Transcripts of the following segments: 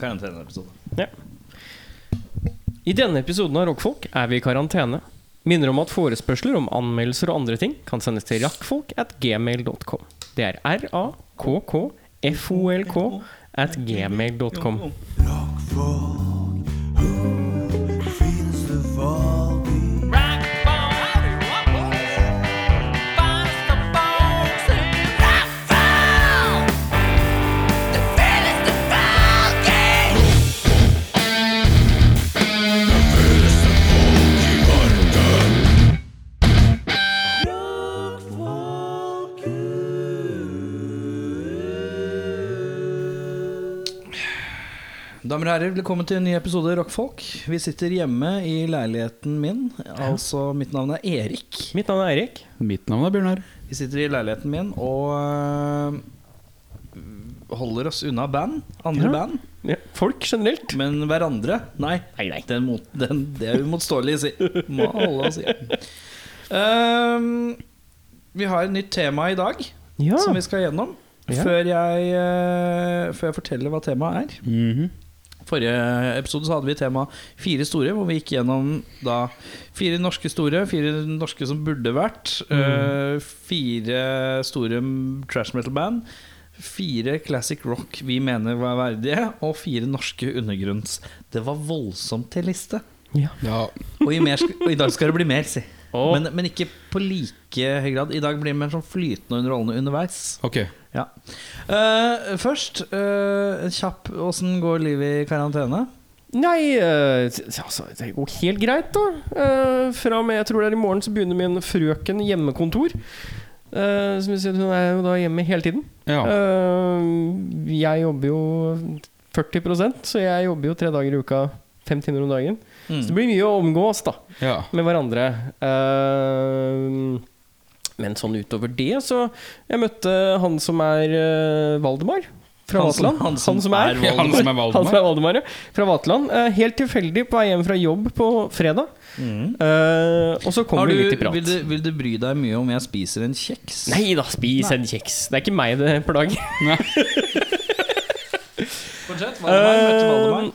Karanteneepisode. Ja. I denne episoden av Rockfolk er vi i karantene. Minner om at forespørsler om anmeldelser og andre ting kan sendes til rakkfolk at gmail.com. Det er r-a-k-k-f-o-l-k at gmail.com. Damer og herrer, velkommen til en ny episode Rockfolk. Vi sitter hjemme i leiligheten min. Altså, mitt navn er Erik. Mitt navn er Erik. Mitt navn er Bjørnar. Vi sitter i leiligheten min og øh, holder oss unna band. Andre Ja. band. Ja, folk generelt. Men hverandre Nei, Nei, nei. den mot, den, det er uimotståelig å si. Må holde oss igjen. Ehm, vi har et nytt tema i dag Ja. som vi skal gjennom. Ja. Før, jeg, uh, før jeg forteller hva temaet er. Mhm. Forrige episode så hadde vi tema fire store, hvor vi gikk gjennom da fire norske store, fire norske som burde vært, øh, fire store trash metal-band, fire classic rock vi mener var verdige, og fire norske undergrunns. Det var voldsomt til liste. Ja. Ja. Og i, mer, og i dag skal det bli mer, si. Oh. Men, men ikke på like høy grad. I dag blir det mer sånn flytende og underholdende underveis. Ok. Ja. Uh, først, uh, kjapp Åssen går livet i karantene? Nei, uh, altså, det går helt greit, da. Uh, fra og med jeg tror det er i morgen så begynner min frøken hjemmekontor. Som vil si hun er jo da hjemme hele tiden. Ja. Jeg jobber jo 40% så jeg jobber jo tre dager i uka, fem timer om dagen. Mm. Så det blir mye å omgås da ja. med hverandre. Eh, men sånn utover det, så Jeg møtte han som er uh, Valdemar fra Han Vaterland. han som er han som er Han som Valdemar. er Valdemar, ja. Fra Vaterland. Uh, helt tilfeldig på vei hjem fra jobb på fredag. Mm. Uh, og så kom vi du, litt i prat. vil, du, vil du bry deg mye om jeg spiser en kjeks? Nei da, spis en kjeks. Det er ikke meg det plager. Fortsett. Valdemar, møtte Valdemar.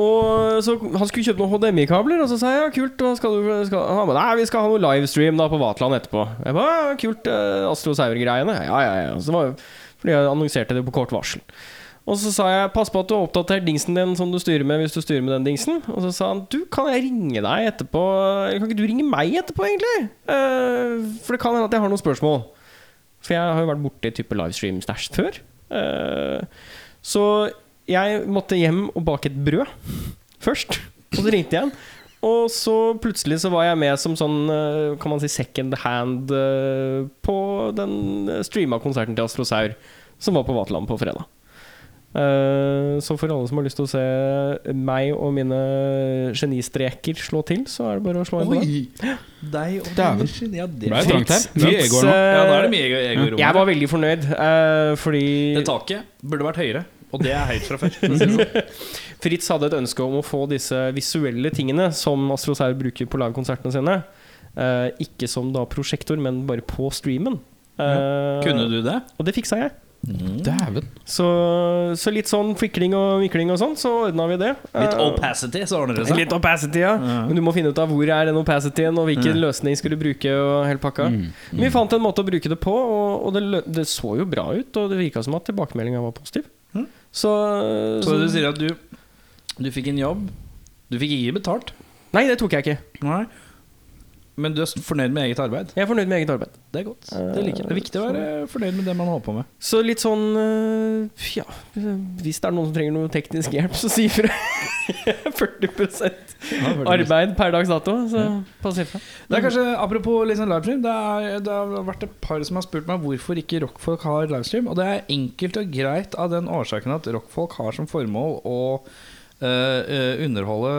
Og så Han skulle kjøpe noen HDMI-kabler, og så sa jeg ja, kult. Du, skal, han ba, nei, vi skal ha noe livestream da på Vatland etterpå. Jeg ba, ja, kult, eh, Astro Sauer-greiene. Ja, ja, ja. Så var, fordi jeg annonserte det på kort varsel. Og så sa jeg pass på at du har oppdatert dingsen din som du styrer med hvis du styrer med den dingsen. Og så sa han du, kan jeg ringe deg etterpå? Eller kan ikke du ringe meg etterpå, egentlig? Eh, for det kan hende at jeg har noen spørsmål. For jeg har jo vært borti type livestream-stæsj før. Eh, så jeg måtte hjem og bake et brød først. Og så ringte jeg han. Og så plutselig så var jeg med som sånn, eh, kan man si, second hand eh, på den streama konserten til Astrosaur, som var på Vaterland på fredag. Eh, Så for alle som har lyst til å se meg og mine genistreker slå til, så er det bare å slå inn på det. Deg og dine. Ja, det Ble det trangt her? Mye Fritz, nå. eh, Ja, da er det mye ego ego i rommet. Jeg var veldig fornøyd, eh, fordi Det taket burde vært høyere, og det er høyt fra før. sånn. Fritz hadde et ønske om å få disse visuelle tingene som Astrosaur bruker på livekonsertene sine. eh, ikke som da prosjektor, men bare på streamen. Eh, Kunne du det? Og det fiksa jeg. Dæven. Så, så litt sånn fikling og mikling og sånn, så ordna vi det. Litt Eh, opacity, så ordner det seg. Litt opacity, ja. Men du må finne ut av hvor er den opacityen, og hvilken Ja. løsning skal du bruke. Og hele pakka Mm. Men vi fant en måte å bruke det på, og, og det, lø- det så jo bra ut. Og det virka som at tilbakemeldinga var positiv. Mhm. Så, Så du sier at du, du fikk en jobb. Du fikk ikke betalt. Nei, det tok jeg ikke. Nei. Men du er fornøyd med eget arbeid? Jeg er fornøyd med eget arbeid. Det er godt. Det jeg. Det er viktig å være fornøyd med det man holder på med. Så litt sånn øh, Ja, hvis det er noen som trenger noe teknisk hjelp, så si ifra. 40% arbeid per dags dato, så pass ifra. Det er kanskje, Apropos liksom livestream, det, er, det har vært et par som har spurt meg hvorfor ikke rockfolk har livestream. Og det er enkelt og greit av den årsaken at rockfolk har som formål å øh, underholde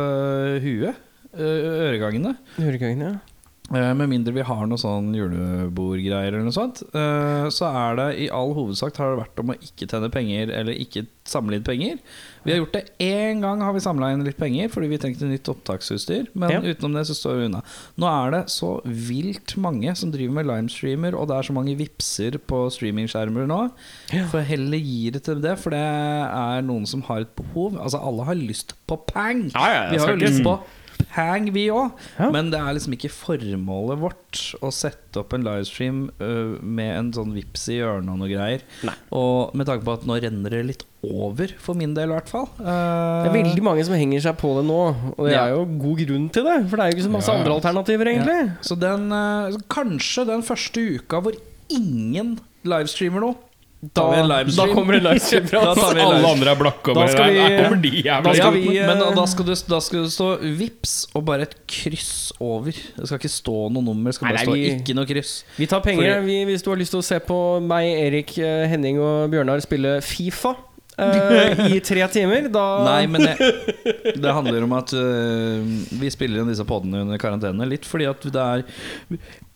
huet. øh, øregangene. Høregangene, ja. Eh, Med mindre vi har noe sånn julebordgreier eller noe sånt, eh, så er det i all hovedsak har det vært om å ikke tjene penger eller ikke samle inn penger. Vi har gjort det én gang, har vi samla inn litt penger fordi vi trengte nytt opptaksutstyr. Men Ja. utenom det så står vi unna. Nå er det så vilt mange som driver med livestreamer, og det er så mange vipser på streamingskjermer nå. Ja. For heller gi det til det, for det er noen som har et behov. Altså Alle har lyst på pang! Ja, ja, vi har jo lyst på pang, vi òg. Ja. Men det er liksom ikke formålet vårt å sette opp en livestream uh, med en sånn vips i hjørnet og noe greier. Nei. Og med tanke på at nå renner det litt over, for min del i hvert fall. Det er veldig mange som henger seg på det nå, og det Ja. er jo god grunn til det. For det er jo ikke så masse Ja, ja. andre alternativer, egentlig. Så den, uh, kanskje den første uka hvor ingen livestreamer noe, Da, da kommer det livestream fra oss. Alle andre er blakke. Da skal vi- Nei, over de jævla da vi, men eh, da skal, det, da skal det stå vips og bare et kryss over. Det skal ikke stå noe nummer. Det skal bare nei, stå vi- ikke noe kryss. Vi tar penger Fordi- vi, hvis du har lyst til å se på meg, Erik, eh, Henning og Bjørnar spille Fifa eh, i tre timer. Da Nei, men det, det handler om at uh, vi spiller inn disse podene under karantene. Litt fordi at det er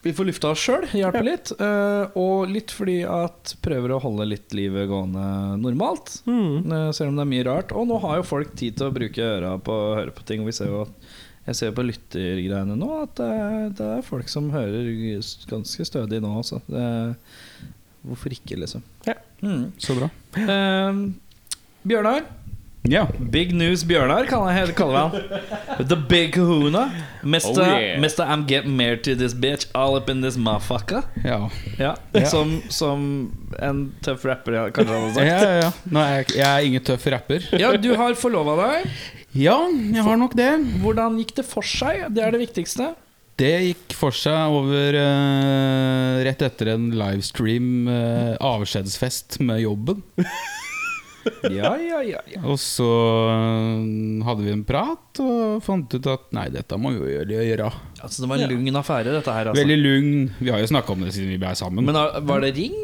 Vi får lufta oss sjøl, hjelper litt. Uh, og litt fordi at prøver å holde litt livet gående normalt. Mm. selv om det er mye rart. Og nå har jo folk tid til å bruke øra på å høre på ting. Og vi ser jo at jeg ser jo på lyttergreiene nå at det er, det er folk som hører ganske stødig nå også. Det, hvorfor ikke, liksom? Ja. Mm. Så bra. Ehm, Bjørnar. Ja. Big News Bjørnar kaller jeg kaller vi han. The Big Kahuna. Mr. Oh, yeah. Mr. I'm getting married to this bitch all up in this motherfucker. Ja. Ja, Ja. Som, som en tøff rapper kanskje han hadde sagt. ja, ja. Nå er jeg, jeg er ingen tøff rapper. Ja, du har forlova deg. Ja, jeg har nok det. Hvordan gikk det for seg? Det er det viktigste. Det gikk for seg over uh, rett etter en livestream uh, avskjedsfest med jobben. Ja, ja, ja, ja. Og så eh, hadde vi en prat og fant ut at nei, dette må vi jo gjøre. gjøre. Altså, det var en lugn affære, dette her. Altså. Veldig lugn. Vi har jo snakka om det siden vi ble sammen. Men var det ring?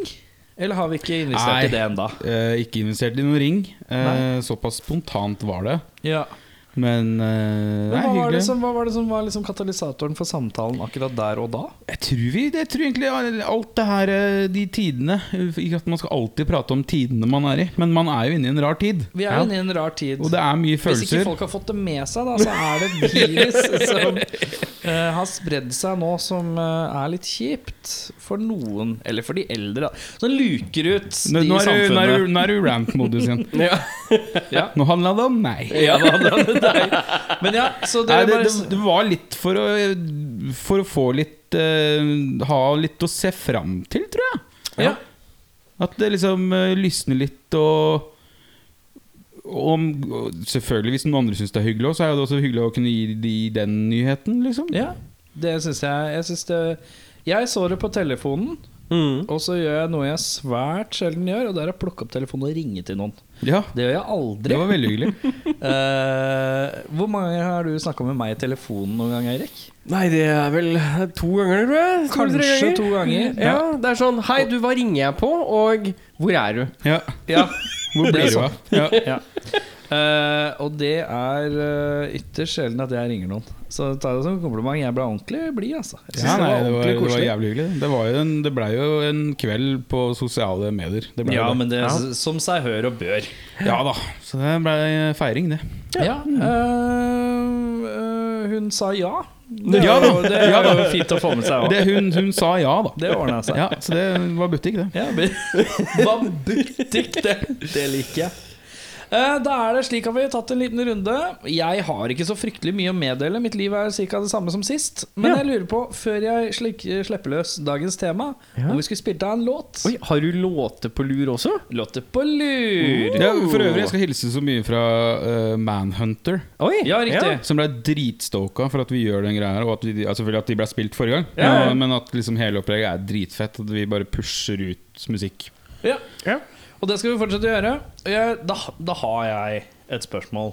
Eller har vi ikke investert Nei. i det ennå? Eh, ikke investert i noen ring. Eh, såpass spontant var det. Ja. Men uh, det er hva, var det hyggelig. som, hva var det som var liksom katalysatoren for samtalen akkurat der og da? Jeg tror vi Jeg tror egentlig alt det her eh, De tidene Ikke at man skal alltid prate om tidene man er i, men man er jo inne i en rar tid. Vi er Ja. inne i en rar tid. Og det er mye følelser. Hvis ikke folk har fått det med seg, da, så er det virus som uh, har spredd seg nå, som uh, er litt kjipt for noen. Eller for de eldre, Så Som luker ut de nå i er du- samfunnet. nå er du rant-modus igjen. Ja. Ja. Nå handla det om meg. Ja, nå det om deg. Men ja, så det, Nei, det, bare, det, var litt for å For å få litt uh, Ha litt å se fram til, tror jeg. ja. At det liksom uh, lysner litt og om, selvfølgelig Hvis noen andre syns det er hyggelig, så er det også hyggelig å kunne gi de den nyheten. liksom ja, det syns jeg. Jeg, synes det, jeg så det på telefonen, Mm. og så gjør jeg noe jeg svært sjelden gjør, og det er å plukke opp telefonen og ringe til noen. Ja, Det gjør jeg aldri. det var veldig hyggelig. Eh, hvor mange ganger har du snakka med meg i telefonen noen gang, Eirik? Nei, det er vel to ganger, tror jeg. To eller tre Kanskje ganger. to ganger. Ja, det er sånn Hei, du, hva ringer jeg på? Og hvor er du? Ja, Ja, Hvor blir du av? Ja. ja. Eh, og det er uh, ytterst sjelden at jeg ringer noen. Så ta det som en kompliment. Jeg ble ordentlig blid, altså. Ja, nei, det, var, det var jævlig hyggelig. Det, var en, det blei jo en kveld på sosiale medier. Det Ja, det. men det er som seg hør og bør. ja da. Så det blei feiring, det. Ja. mm. uh, hun sa ja. Det, Ja er da. jo- det er jo fint å få med seg òg. hun, hun sa ja, da. Det ordna seg. Ja, så det var butikk, det. Ja, men- Hva butikk, det, det liker jeg. Eh, Da er det slik at vi har tatt en liten runde. Jeg har ikke så fryktelig mye å meddele. Mitt liv er ca. det samme som sist. Men Ja. jeg lurer på, før jeg slik, slipper løs dagens tema, Ja. om vi skulle spilt av en låt. Oi, har du låter på lur også? Låter på lur. Ja, for øvrig, jeg skal hilse så mye fra uh, Manhunter. Oi, Ja, riktig. Som ble dritstoka for at vi gjør den greia her. Og at, vi, altså, selvfølgelig at de ble spilt forrige gang. Ja, men at liksom hele opplegget er dritfett. At vi bare pusher ut musikk. Ja. Ja. Og det skal vi fortsette å gjøre. Jeg, da, da har jeg et spørsmål.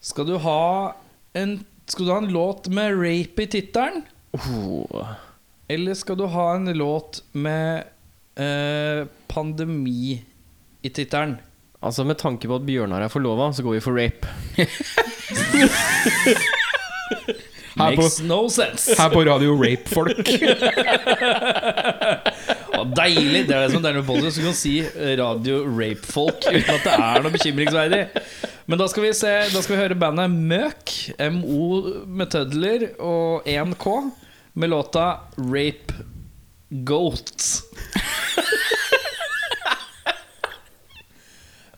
Skal du ha en Skal du ha en låt med rape i tittelen? Oh. Eller skal du ha en låt med eh, pandemi i tittelen? Altså Med tanke på at Bjørnar er forlova, så går vi for rape. Her på, no sense. her på Radio Rape Folk. Deilig! Det er det som er med podcast. Du kan si radio rape-folk uten at det er noe bekymringsverdig. Men da skal vi se Da skal vi høre bandet Møk, MO med tødler og 1K, med låta Rape Goat.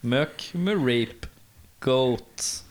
Møk med Rape Goat.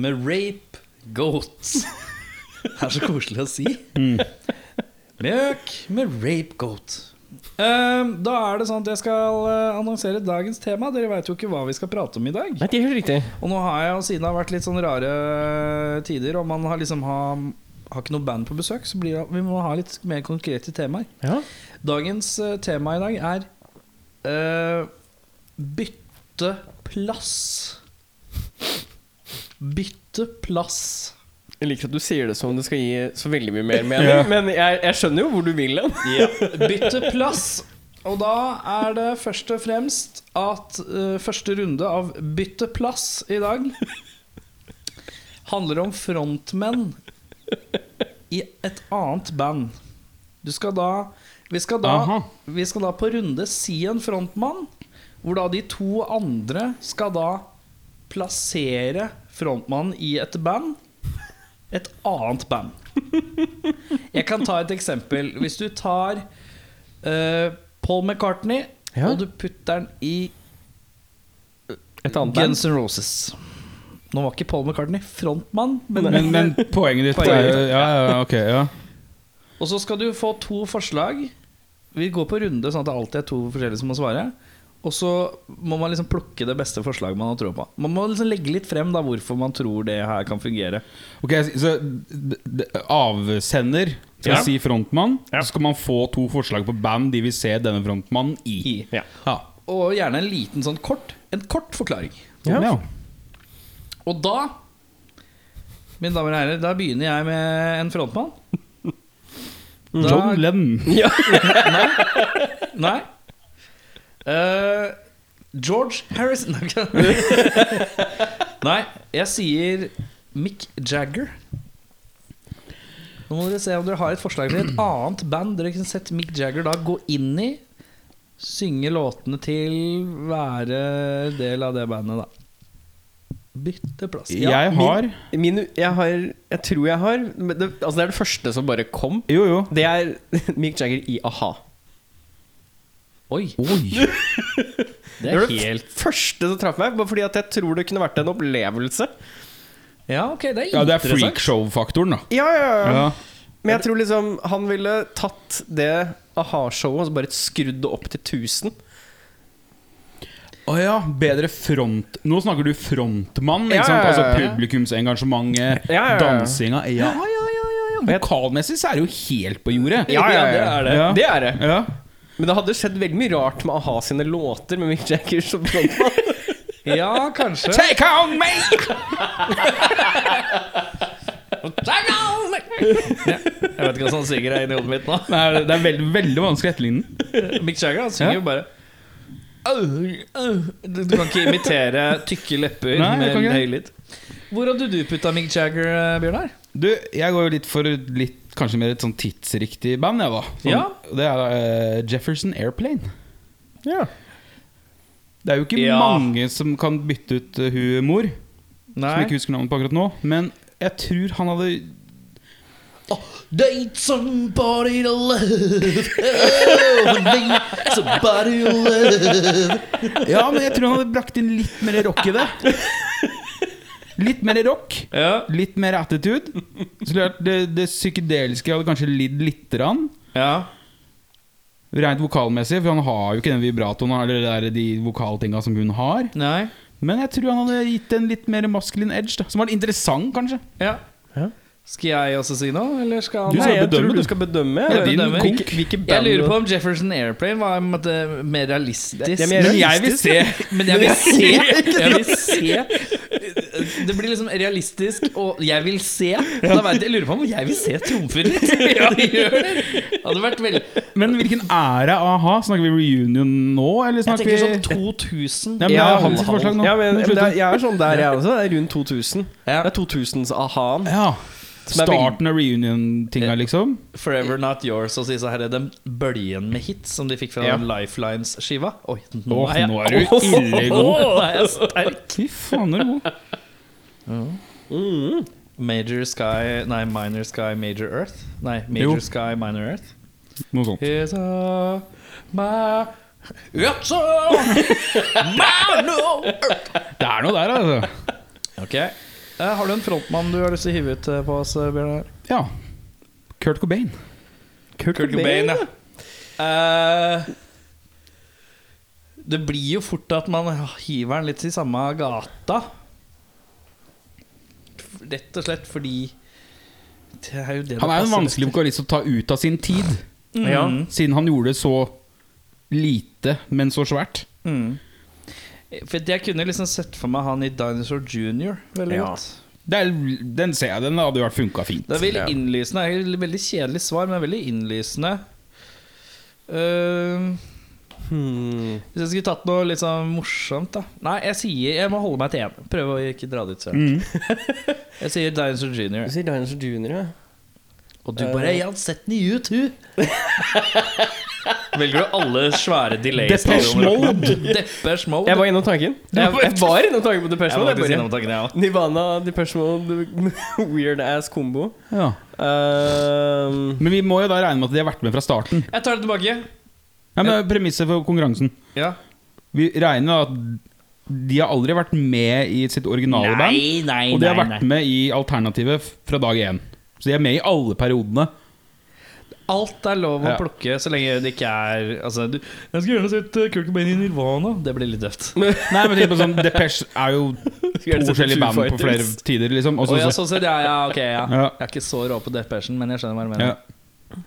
Med rape goat. Det er så koselig å si. Mjøk med rape goat. Eh, da er det sånn at jeg skal eh, annonsere dagens tema. Dere veit jo ikke hva vi skal prate om i dag. Nei, det er helt riktig. Og nå har jeg jo siden det har vært litt sånn rare tider, og man har liksom har, har ikke noe band på besøk, så blir det, vi må ha litt mer konkrete temaer. Ja. Dagens eh, tema i dag er uh, bytte plass. Bytte plass. Jeg liker at du sier det som om det skal gi så veldig mye mer mening. Ja. Men jeg, jeg skjønner jo hvor du vil hen. Bytte plass. Og da er det først og fremst at uh, første runde av bytte plass i dag handler om frontmenn i et annet band. Du skal da Vi skal da, Aha. vi skal da på runde si en frontmann, hvor da de to andre skal da plassere frontmannen i et band. Et annet band. Jeg kan ta et eksempel. Hvis du tar uh, Paul McCartney, Ja. og du putter den i Et annet. Guns N' Roses. Nå var ikke Paul McCartney frontmann, men, Men, men poenget ditt Poenget er Ja, ja, ok, ja. Og så skal du få to forslag. Vi går på runde, sånn at det alltid er to forskjellige som må svare. Og så må man liksom plukke det beste forslaget man har tro på. Man må liksom legge litt frem da hvorfor man tror det her kan fungere. Ok, så Avsender skal Ja. si frontmann. Ja. Så skal man få to forslag på band de vil se denne frontmannen i. I. Ja. Ja. Og gjerne en liten sånn kort En kort forklaring. Ja. Ja. Og da, mine damer og herrer, da begynner jeg med en frontmann. Da- John Lennon. Ja. Nei. Eh, George Harrison Nei, jeg sier Mick Jagger. Nå må dere se om dere har et forslag til et annet band dere kunne sett Mick Jagger da gå inn i. Synge låtene til, være del av det bandet, da. Bytte plass. Ja, Jeg har Min, jeg har Jeg tror jeg har men det, Altså det er det første som bare kom. Jo, jo. Det er Mick Jagger i a-ha. Oi, Oi. det er var det første som traff meg, bare fordi at jeg tror det kunne vært en opplevelse. Ja, ok, det er Ja, det er interessant. freakshow-faktoren, da. Ja, ja, ja. Ja. Men jeg tror liksom han ville tatt det a-ha-showet og så bare skrudd det opp til 1000. Å ja, bedre front Nå snakker du frontmann, Ja, ikke sant? ja, ja, Altså ja. publikumsengasjementet, Ja, ja, ja. dansinga Ja, ja, ja, ja, ja. Vokalmessig så er det jo helt på jordet. Ja, ja, ja. det er det. Ja. Det er det. Ja. Men det hadde skjedd veldig mye rart med a-ha sine låter med Mick Jagger som frontmann. Ja, kanskje. Take on me! Take on me! Jeg vet ikke hva som synger her inni hodet mitt nå. Nei, det er veldig, veldig vanskelig å etterligne. Mick Jagger han synger Ja. jo bare «Au, au». Du du kan ikke imitere tykke lepper Nei, med kan ikke Hvor hadde du putta Mick Jagger, eh, Bjørnar? Du, jeg går jo litt for litt Kanskje mer et sånn tidsriktig band, jeg, da. Sånn, Ja. Det er uh, Jefferson Airplane. Ja. Det er jo ikke Ja. mange som kan bytte ut uh, hun mor, som jeg ikke husker navnet på akkurat nå. Men jeg tror han hadde Date somebody to love. Oh, date somebody to love. Ja, men jeg tror han hadde brakt inn litt mer rock i det. Litt mer rock, Ja. litt mer attitude. Så det, det psykedeliske hadde kanskje lidd lite grann. ja. Rent vokalmessig, for han har jo ikke den vibratoen eller det der, de vokaltinga som hun har. Nei. Men jeg tror han hadde gitt en litt mer maskulin edge, da som var interessant, kanskje. Ja. Ja. Skal jeg også si noe, eller skal han Du skal Nei, jeg bedømme, tror du. du skal bedømme. Jeg Hvilke- bedømmer. Hvilke, hvilke Jeg lurer på om Jefferson Airplane var en måte, mer realistisk. Det er mer Men jeg vil se Men jeg vil se Jeg vil se Det blir liksom realistisk, og jeg vil se. Da vet jeg, jeg lurer på om jeg vil se trumfer litt. Ja, det gjør det. Det hadde vært veldig Men hvilken ære a-ha? Snakker vi reunion nå, eller Jeg snakker tenker sånn 2000. Ja, men Ja, det er hans forslag nå. Ja, men, men det er, jeg er sånn der, jeg også. Det er rundt 2000. Ja. Det er 2000s a-ha-en. Ja. Som er Starten av reunion-tinga, liksom. Forever Not Yours og si så her er den bølgen med hits som de fikk fra Ja. Lifelines-skiva. Oi, nå Åh, er jeg, nå er du ille god. Nå er jeg sterk. Fy faen, er du god. Mm. Major Sky Nei, Minor Sky, Major Earth. Nei, Major Jo. Sky, Minor Earth. Noe sånt. It's a my It's a minor Earth. Det er noe der, altså. Ok. uh, har du en frontmann du har lyst til å hive ut eh, på oss, eh, Bjørnar? Ja. Kurt Cobain. Kurt, Kurt Cobain, ja. Uh, det blir jo fort at man hiver den litt i samme gata. Rett og slett fordi det er jo det Han er jo en vanskelig vokalist å ta ut av sin tid, Mm. Ja. Siden han gjorde det så lite, men så svært. Mm. For jeg kunne liksom sett for meg han i Dinosaur Junior veldig Ja. godt. Det er, den ser jeg, den hadde jo vært funka fint. Det er veldig innlysende. Veldig kjedelig svar, men veldig innlysende. Eh, Hmm. hvis jeg skulle tatt noe litt sånn morsomt, da Nei, jeg sier Jeg må holde meg til én. Prøve å ikke dra det ut selv. Mm. Jeg sier Dinosaur Junior. Du sier Dinosaur Junior, ja. Og du bare 'Jeg hadde sett den i U2'. Velger du alle svære delays? Depeche Mode. Depeche Mode. Jeg var innom tanken. Jeg, jeg var innom tanken på Depeche Jeg var innom tanken, ja. også. Nirvana, Depeche Mode, weird ass kombo. Ja. Uh, Men vi må jo da regne med at de har vært med fra starten. Jeg tar det tilbake. Ja, men Premisset for konkurransen. Ja. Vi regner med at de har aldri vært med i sitt originale band. Nei, nei, Og de har nei, vært nei. med i alternativet fra dag én. Så de er med i alle periodene. Alt er lov å Ja. plukke så lenge det ikke er altså, du, Jeg skulle gjerne sett uh, Kurt Cobain i Nirvana. Det blir litt døvt. Nei, men tenk på sånn Depeche er jo to forskjellige band på flere tider, liksom. Også, oh, ja, sånn sett, ja, ja, ok, ja. Ja. Jeg er ikke så rå på Depression, men jeg skjønner hva du mener. ja.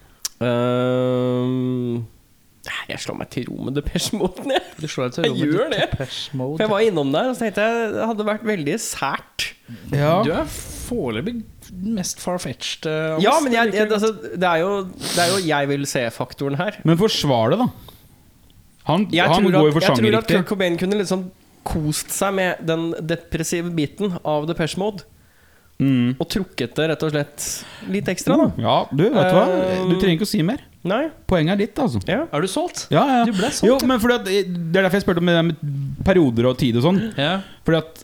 nei, jeg slår meg til ro med Depeche Mode. jeg. Du slår deg til Jeg ro med gjør det. Depeche For jeg var innom der og så tenkte jeg det hadde vært veldig sært. Ja. Du er foreløpig mest far-fetched. uh, Ja, men jeg, Det jeg, altså, det, er jo, det er jo jeg vil se-faktoren her. Men forsvar det, da. Han, han går jo for jeg tror at sjangerriktig. Kurt Cobain kunne liksom kost seg med den depressive biten av Depeche Mode. Mm. Og trukket det rett og slett litt ekstra, da. Ja, du, vet du hva? Um, Du trenger ikke å si mer. Nei? Poenget er ditt, altså. Ja. Er du solgt? Ja, ja. Du ble solgt, Jo, men fordi at, Det er derfor jeg spurte om det der med perioder og tid og sånn. Ja. Fordi at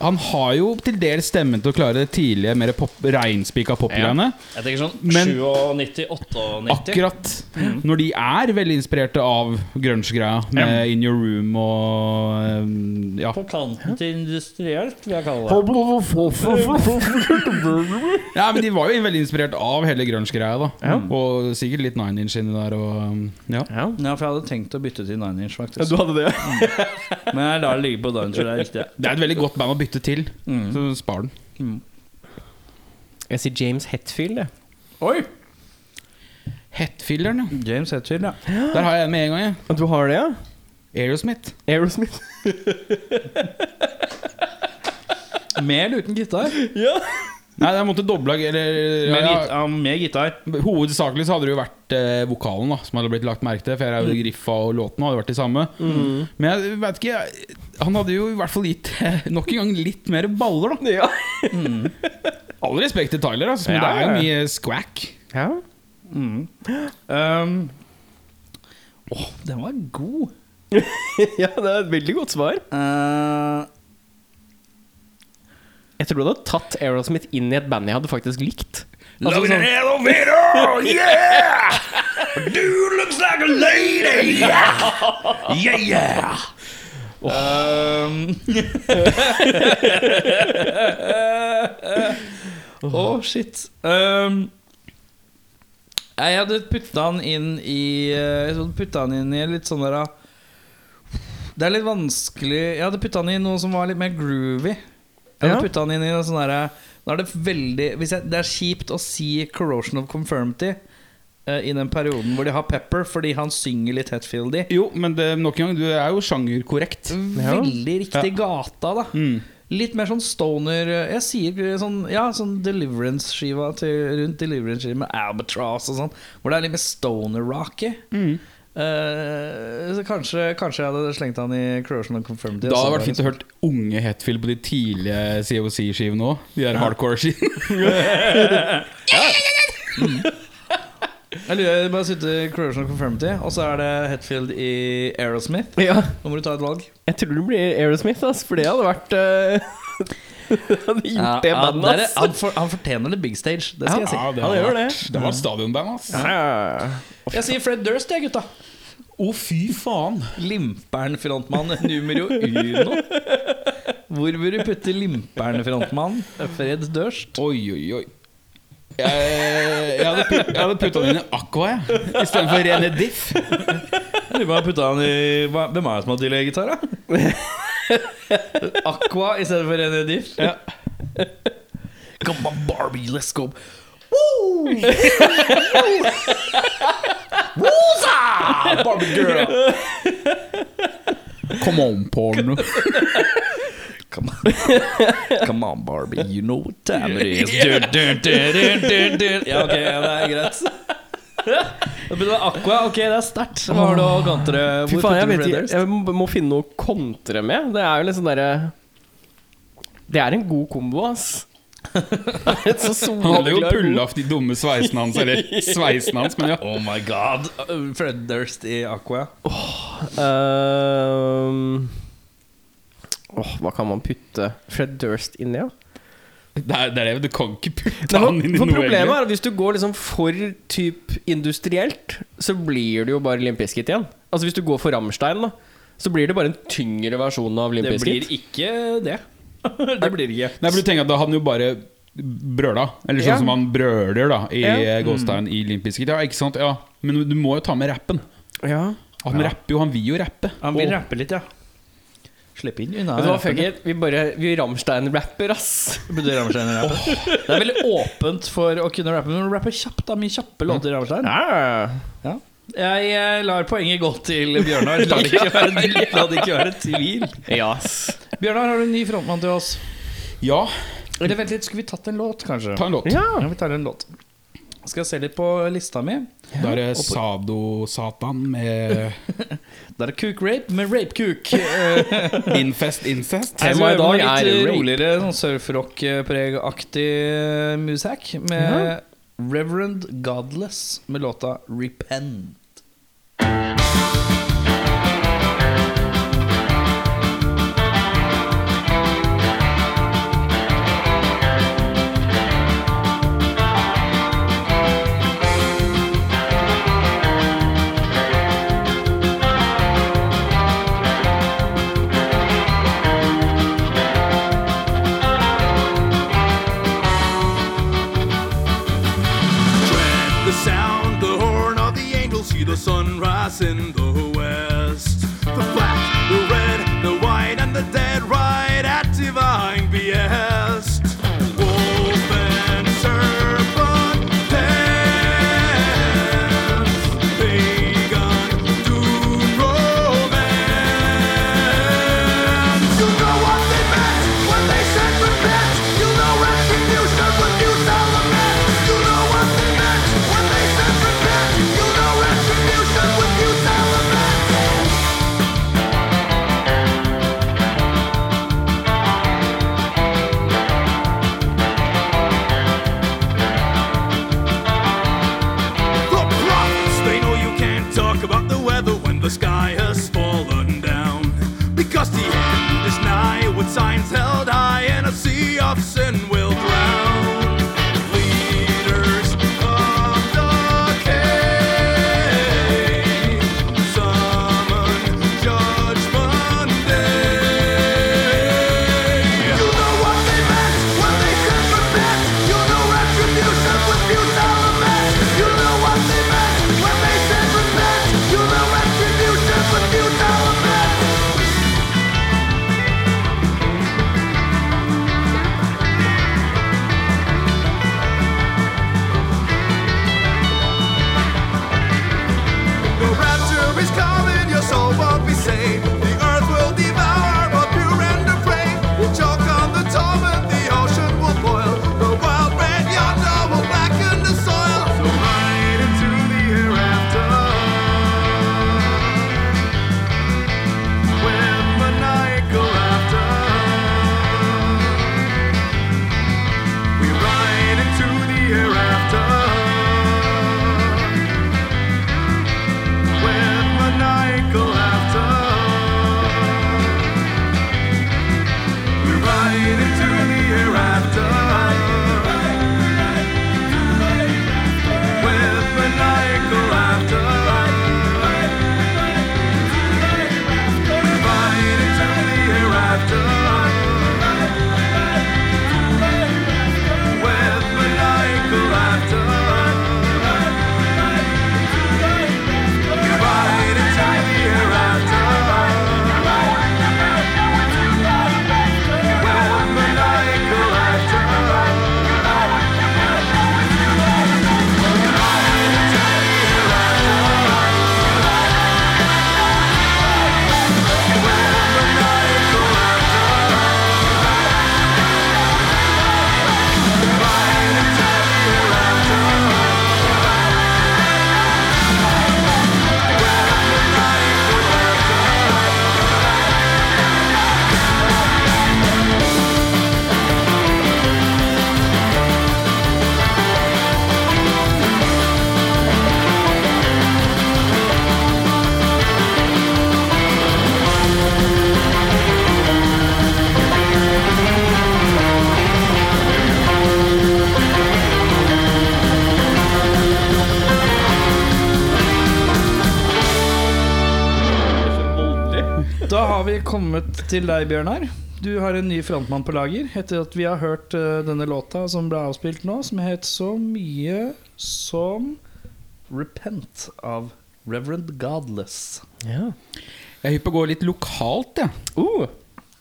han har jo til dels stemmen til å klare det tidlige, mer pop, reinspika popgreiene. Jeg tenker sånn 97, 98 Akkurat Mm. når de er veldig inspirerte av grunge-greia, med In Your Room og um, Ja. På kanten til industrielt, vil jeg kalle det. ja, men de var jo veldig inspirert av hele grunge-greia, da. Ja. Og sikkert litt Nine Inch inni der og um, Ja. Ja. Ja, for jeg hadde tenkt å bytte til Nine Inch, faktisk. Du hadde det? Men jeg lar det ligge på Dinosaur, det er riktig. Det er et veldig godt band å bytte til, Mm. så spar den. Mm. Jeg sier James Hetfield, jeg. Oi! Hetfielderen, ja. James Hetfield, ja. Der har jeg en med en gang, jeg. Ja. du har det, ja? Aerosmith. Aerosmith. Med eller uten gitar? ja. Nei, jeg måtte doble eller, Med, ja, ja, med gitar. Hovedsakelig så hadde det jo vært eh, vokalen da som hadde blitt lagt merke til. For jeg er jo griffa og låtene hadde vært de samme. Mm. Men jeg vet ikke jeg- Han hadde jo i hvert fall gitt nok en gang litt mer baller, da. ja. All respekt til Tyler, altså, men Ja, det er jo ja. mye squack. ja. Mm. Um, Åh, den var god. ja, det er et veldig godt svar. Eh, Jeg tror du hadde tatt Aerosmith inn i et band jeg hadde faktisk likt. Altså, Love sånn- an elevator, yeah! Dude looks like a lady, yeah! Yeah, yeah! Um, Å, shit. Um, jeg hadde putta han inn i eh, Jeg hadde putta han inn i litt sånn der ah, Det er litt vanskelig Jeg hadde putta han i noe som var litt mer groovy. Jeg hadde Ja. putta han inn i en sånn derre Da er det veldig hvis jeg, Det er kjipt å si 'corrosion of conformity' eh, i den perioden hvor de har Pepper, fordi han synger litt Hetfieldy. Jo, men det, nok en gang, du er jo sjangerkorrekt. Ja. Veldig riktig gata, da. Mm. Litt mer sånn stoner Jeg sier sånn Ja, sånn Deliverance-skiva rundt Deliverance-skiva med Albatross og sånn, hvor det er litt mer stoner-rocky. Mm. Eh, så kanskje, kanskje jeg hadde slengt han i Corrosion of Confirmity. Da hadde det vært fint å høre unge Hetfield på de tidlige COC-skivene òg. De der hardcore-skivene. Jeg lurer bare sitte i Corrosion of Confirmity, og så er det Hetfield i Aerosmith. Ja. Nå må du ta et valg. Jeg tror det blir Aerosmith, ass, for det hadde vært uh, Det Ja, bandet, han, for, han fortjener det big stage, det skal jeg si. Ja, det, Han gjør det. det var stadionband, ass. Å, Ja. Jeg sier Fred Durst, jeg, gutta. fy faen. Limpern-frontmann numero uno. Hvor vil du putte Limpern-frontmann? Fred Durst? Oi, oi, oi. Jeg, jeg hadde, put, jeg hadde putta den inn i Aqua, jeg. Istedenfor René Diff. Jeg lurer på om jeg putta han i Hvem er det som har tidligere gitar, da? Aqua i stedet for René Diff? Ja. Come on, Barbie, let's go. Woo! Wooza! Barbie girl. Come on, porno. Come on. Come on, Barbie, you know what time it is. Dun, dun, dun, dun, dun, dun. Ja, ok, ja, det er greit. Det blir Aqua. Ok, det er sterkt. Hva har du å kontre? Fy faen, jeg vet? Jeg må, finne noe å kontre med. Det er jo litt sånn derre Det er en god kombo, ass. Så Han hadde jo pulla opp de dumme sveisene hans. Eller sveisen hans, men ja. Oh my god. Fred Durst i Aqua. Ehm, oh, hva kan man putte Fred Durst inn i, da? Det er, det er det, du kan ikke putte han inn i noe Problemet er at hvis du går liksom for typ industrielt, så blir det jo bare Limp Bizkit igjen. Altså Hvis du går for Rammstein, da, så blir det bare en tyngre versjon av Limp Det blir ikke det. det blir ikke. Nei, for du tenker at da hadde han jo bare brøla. Eller sånn Ja. som han brøler da i Ja. ja. Gåstein i Limp Bizkit. Ja, ikke sant? Ja. Men du må jo ta med rappen. Ja. Han rapper jo, han vil jo rappe. Han vil Og- rappe litt, ja. Slipp inn unna. Fuck it. Vi bare Vi Rammstein-rapper, ass. Burde Rammstein rappe? Det er veldig åpent for å kunne rappe, men du rapper kjapt. da Mye kjappe låter i Rammstein. Ja. Ja. Jeg eh, lar poenget gå til Bjørnar. La det ikke være, la det ikke være tvil. ja. Bjørnar, har du en ny frontmann til oss? Ja, Eller vent litt, skulle vi tatt en låt, kanskje? ta en låt. Ja. Ja, vi tar en låt. Skal jeg se litt på lista mi. Da er det Sado-Satan med Da er det Cook Rape med Rape Cook. Eh, Infest Incest. Temaet i dag er litt rape. roligere, sånn surfrock-pregaktig musikk med Reverend Godless med låta Repent. Til deg, Bjørnar. Du har en ny frontmann på lager etter at vi har hørt eh, denne låta som ble avspilt nå, som het så mye som Repent av Reverend Godless. Ja. Jeg er hypp på å gå litt lokalt, jeg. Uh,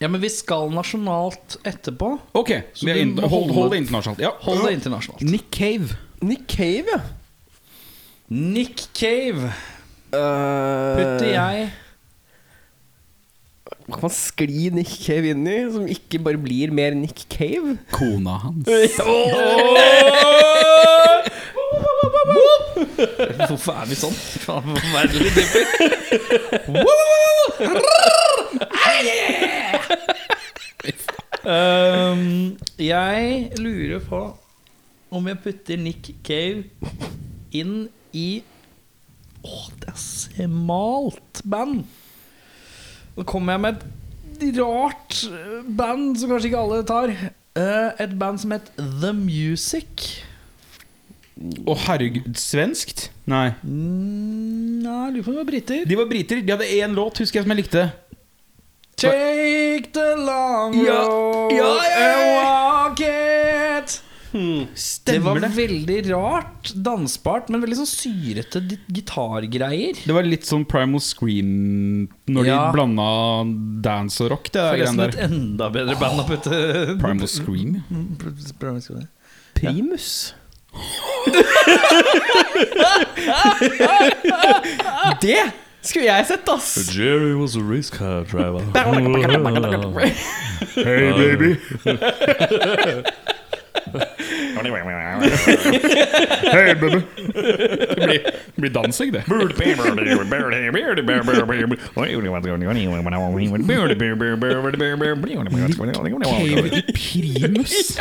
Ja, men vi skal nasjonalt etterpå. Ok, Så vi er du hold, holde- hold det internasjonalt. Ja. Hold det internasjonalt. Nick Cave. Nick Cave, ja. Nick Cave Uh, putter jeg kan man skli Nick Cave inn i, som ikke bare blir mer Nick Cave? Kona hans. Hvorfor er vi sånn? Faen, Forferdelig dypper. um, jeg lurer på om jeg putter Nick Cave inn i Å, det er smalt band. Nå kommer jeg med et rart eh, band som kanskje ikke alle tar. Eh, et band som het The Music. Å, herregud. Svenskt? Nei. Mm, Nei, lurer på om de var briter. De var briter. De hadde én låt, husker jeg, som jeg likte. Take the long road ja, ja, ja, and walk it. Det var Stemmer det. veldig rart. Dansbart, men veldig sånn syrete gitargreier. Det var litt sånn Primal Scream når Ja. de blanda dance og rock. Det er Forresten et enda bedre band å putte Primal Scream. Primal Scream. Primus. det skulle jeg sett, ass! Jerry was a race car driver. Hey, baby. Hey, baby. Det blir, det blir dansing, det. Cave i primus.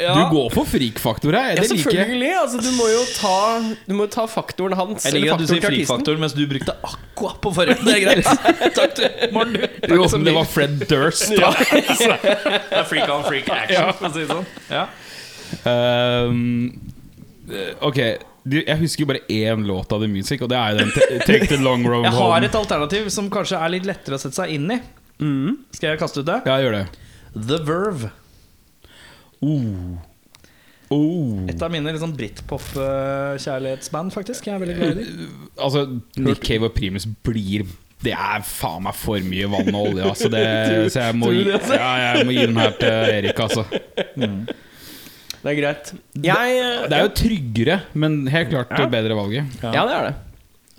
Du går for frikfaktor her. Ja, selvfølgelig. Altså, du må jo ta Du må ta faktoren hans. Jeg liker at du sier frikfaktor mens du brukte aqua på forrige. Det er greit. Takk, til Morten. Takk Jo, men det var Fred Durst. Da. Det er freak on freak action, for å si det sånn. Ja. Um, ok, jeg husker jo bare én låt av The Music, og det er jo den Take the Long Road Jeg har et alternativ som kanskje er litt lettere å sette seg inn i. Skal jeg kaste ut det? Ja, gjør det. The Verve. Oh. Oh. Et av mine liksom britpop-kjærlighetsband, faktisk. Jeg er veldig glad i dem. Altså, Nick Cave og Primus blir Det er faen meg for mye vann og olje, altså. Det, så jeg må, gi, du altså? ja, jeg må gi den her til Erik, altså. Det er greit. Jeg, eh, Det er jo tryggere, men helt klart ja. bedre valget. Ja, det er det.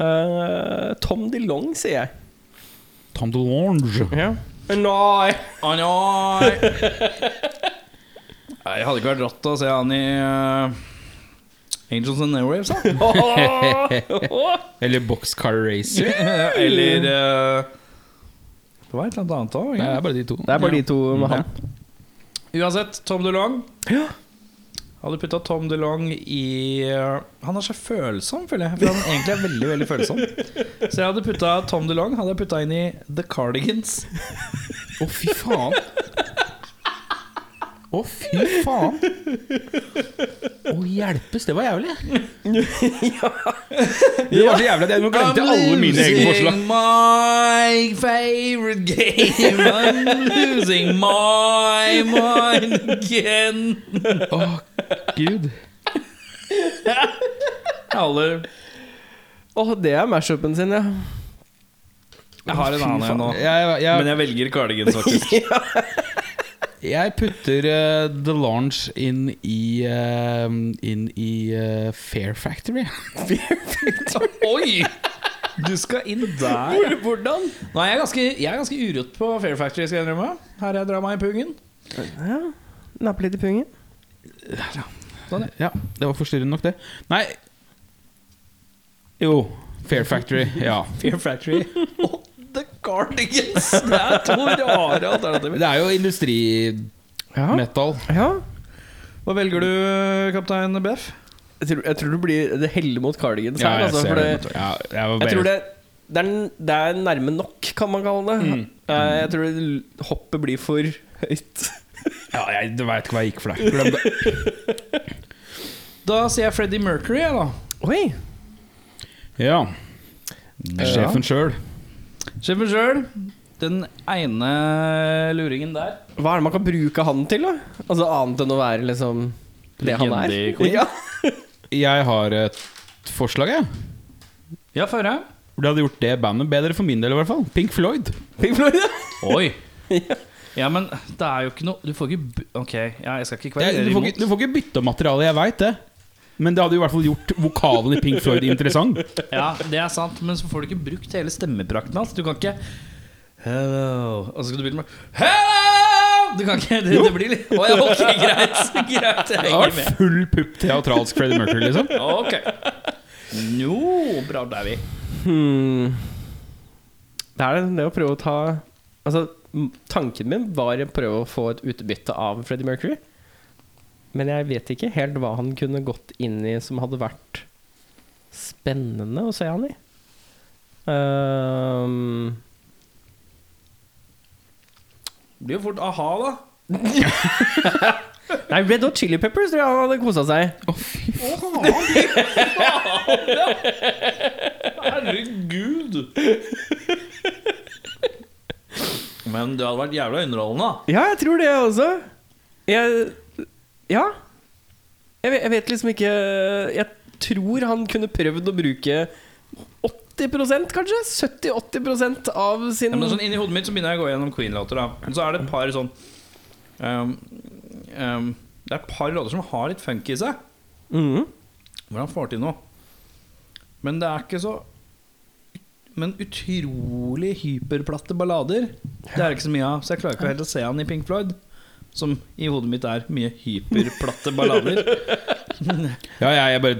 Uh, Tom DeLong, sier jeg. Tom DeLonge. Ja. Nei. Å, nei. Nei, Jeg hadde ikke vært rått å se han i uh, Angels and Airwaves, da. Eller Boxcar Racer. Eller uh, Det var et eller annet òg. Det er bare de to. Det er bare de to med han. Uansett, Tom DeLong. Hadde putta Tom DeLong i eh, Han er så følsom, føler jeg. For han egentlig er veldig veldig følsom. Så jeg hadde putta Tom DeLong Hadde jeg putta inn i The Cardigans. Å, fy faen. Å, fy faen. Å, hjelpes, det var jævlig. Det var så jævlig at jeg glemte alle mine egne forslag. I'm losing my favorite game. I'm losing my mind again. Å, gud. Alle Åh, det er mashupen sin, ja. Jeg har en annen en nå. Jeg, jeg, Men jeg velger Cardigans, faktisk. jeg putter uh, The Launch inn i uh, Inn i uh, Fair Factory. Oi! Du skal inn der. Hvordan? Nå er jeg ganske, jeg er ganske urott på Fair Factory, skal jeg innrømme. Her jeg drar meg i pungen. Ja. Nappe litt i pungen. Sånn, ja. Ja, det var forstyrrende nok, det. Nei Jo. Fair Factory. Ja. Fair Factory Cardigans. Det er to rare alternativer. Det er jo industrimetal. Ja. Hva velger du, kaptein Beff? Jeg tror, jeg tror det blir Det heller mot cardigans Ja, her. jeg Altså, ser det. Ja, jeg var jeg tror det det er, det er nærme nok, kan man kalle det. Mm. Jeg tror det hoppet blir for høyt. Ja, jeg veit ikke hva jeg gikk for der. Glem det. Da sier jeg Freddie Mercury, jeg, da. Oi! Ja. Sjefen sjøl. Sjefen sjøl, den ene luringen der. Hva er det man kan bruke han til, da? Altså Annet enn å være liksom det han er? Ja. Jeg har et forslag, jeg. Ja, få høre. Det hadde gjort det bandet bedre for min del, i hvert fall. Pink Floyd. Pink Floyd, ja. Oi. Ja, men det er jo ikke noe Du får ikke Ok, ja, jeg skal ikke kverulere du, får ikke, imot. du får ikke bytte materiale, jeg veit det. Men det hadde jo i hvert fall gjort vokalen i Pink Floyd interessant. Ja, det er sant, men så får du ikke brukt hele stemmeprakten hans. Du kan ikke Hello Og så skal du begynne med Hello! Du kan ikke Det, det blir litt Å ja, ok, greit. Greit, jeg Det henger med. full pupp teatralsk Freddie Mercury, liksom. Ok. Jo, bra der vi. Hmm. Det er det, det å prøve å ta Altså, tanken min var å prøve å få et utbytte av Freddie Mercury. Men jeg vet ikke helt hva han kunne gått inn i som hadde vært spennende å se han i. Um, Det blir jo fort a-ha, da. nei, Red Hot Chili Peppers tror jeg han hadde kosa seg. Herregud. Men det hadde vært jævla underholdende. Ja, jeg tror det også. Jeg Ja. Jeg vet, jeg vet liksom ikke Jeg tror han kunne prøvd å bruke 80% kanskje? 70-80% av sin Ja, men sånn Inni hodet mitt så begynner jeg å gå gjennom Queen-låter. da Så er det et par sånn um, um, Det er et par låter som har litt funk i seg. Mm. Hvor han får til noe. Men det er ikke så Men utrolig hyperplatte ballader Det er det ikke så mye av. Så jeg klarer ikke helt å se han i Pink Floyd. Som i hodet mitt er mye hyperplatte ballader. Ja, jeg, jeg bare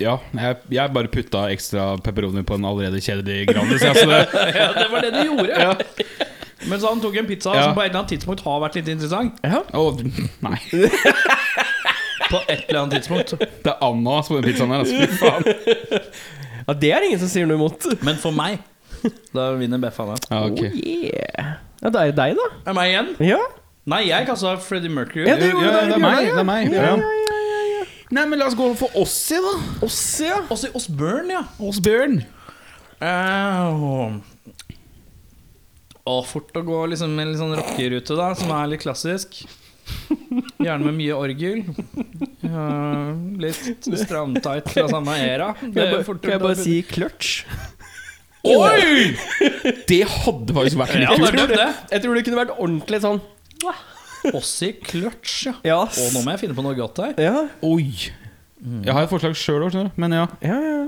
ja, jeg, jeg bare putta ekstra pepperoni på en allerede kjedelig Grandis. Ja, det, ja, det var det du gjorde. Men så han tok en pizza Ja. som på et eller annet tidspunkt har vært litt interessant. Ja. å, nei. På et eller annet tidspunkt. Det er Anna på den pizzaen her. Altså. Fy faen. ja, det er ingen som sier noe imot. Men for meg Da vinner Beffa da Ja, okay. Oh, yeah. Ja, det er deg, da. Er meg igjen? Ja. Nei, jeg kasta Freddie Mercury. Ja, det Ja, gjorde ja, det er meg. Det er meg. Ja, Ja. Nei, men la oss gå for Ossi, da. Ossi, ja. Ossi, Osbjørn, Osburn, ja. Osbjørn. Uh, og fort å gå liksom en litt sånn rockerute, da, som er litt klassisk. Gjerne med mye orgel. Uh, litt stramtight fra samme era. Kan jeg bare, kan jeg bare si clutch? Oi! Det hadde faktisk vært litt kult. Jeg tror det kunne vært ordentlig sånn Ossi Clutch, ja. Ja. Og nå må jeg finne på noe godt her. Ja, Oi. Jeg har et forslag sjøl òg, men ja. ja, ja.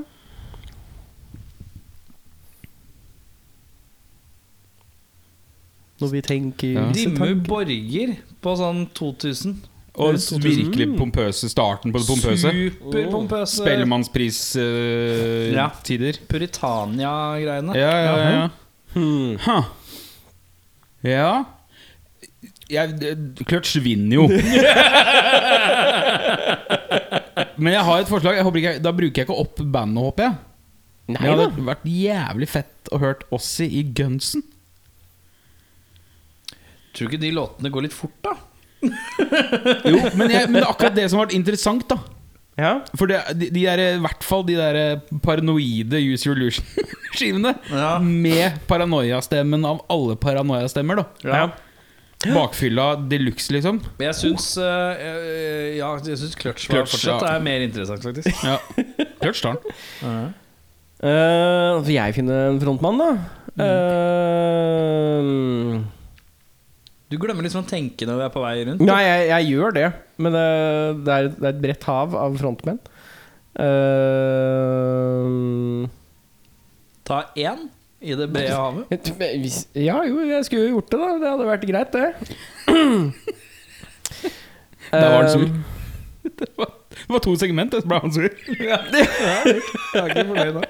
Når vi tenker Ja. Dimmu. Borger på sånn 2000. Og virkelig pompøse starten på det pompøse. Superpompøse. Spellemannspristider. Uh, ja. Puritania-greiene. ja, ja, ja. ja. Hmm. Huh. Ja jeg, Clutch vinner jo. Men jeg har et forslag. Jeg håper ikke, da bruker jeg ikke opp bandet, håper jeg. Nei det hadde da. vært jævlig fett å hørt Ossie i Gunsen. Tror du ikke de låtene går litt fort, da? Jo, men, jeg, men det er akkurat det som har vært interessant, da. Ja. For det, de, de er i hvert fall de der paranoide Use Your Illusion-skivene. Ja. Med paranoiastemmen av alle paranoiastemmer, da. Ja. Bakfylla de luxe, liksom. Men jeg syns uh, Ja, jeg syns Clutch, var Clutch, fortsatt ja. er mer interessant, faktisk. Ja. Clutch tar den. Uh, får jeg finne en frontmann, da? Uh, Du glemmer liksom å tenke når vi er på vei rundt. nei, jeg, jeg gjør det. Men det, det, er, det er et bredt hav av frontmenn. Uh, Ta én i det brede havet. ja, jo, jeg skulle jo gjort det, da. Det hadde vært greit, det. Da var han sur. Det var, det var to segment, så ble han sur. Jeg er ikke fornøyd da.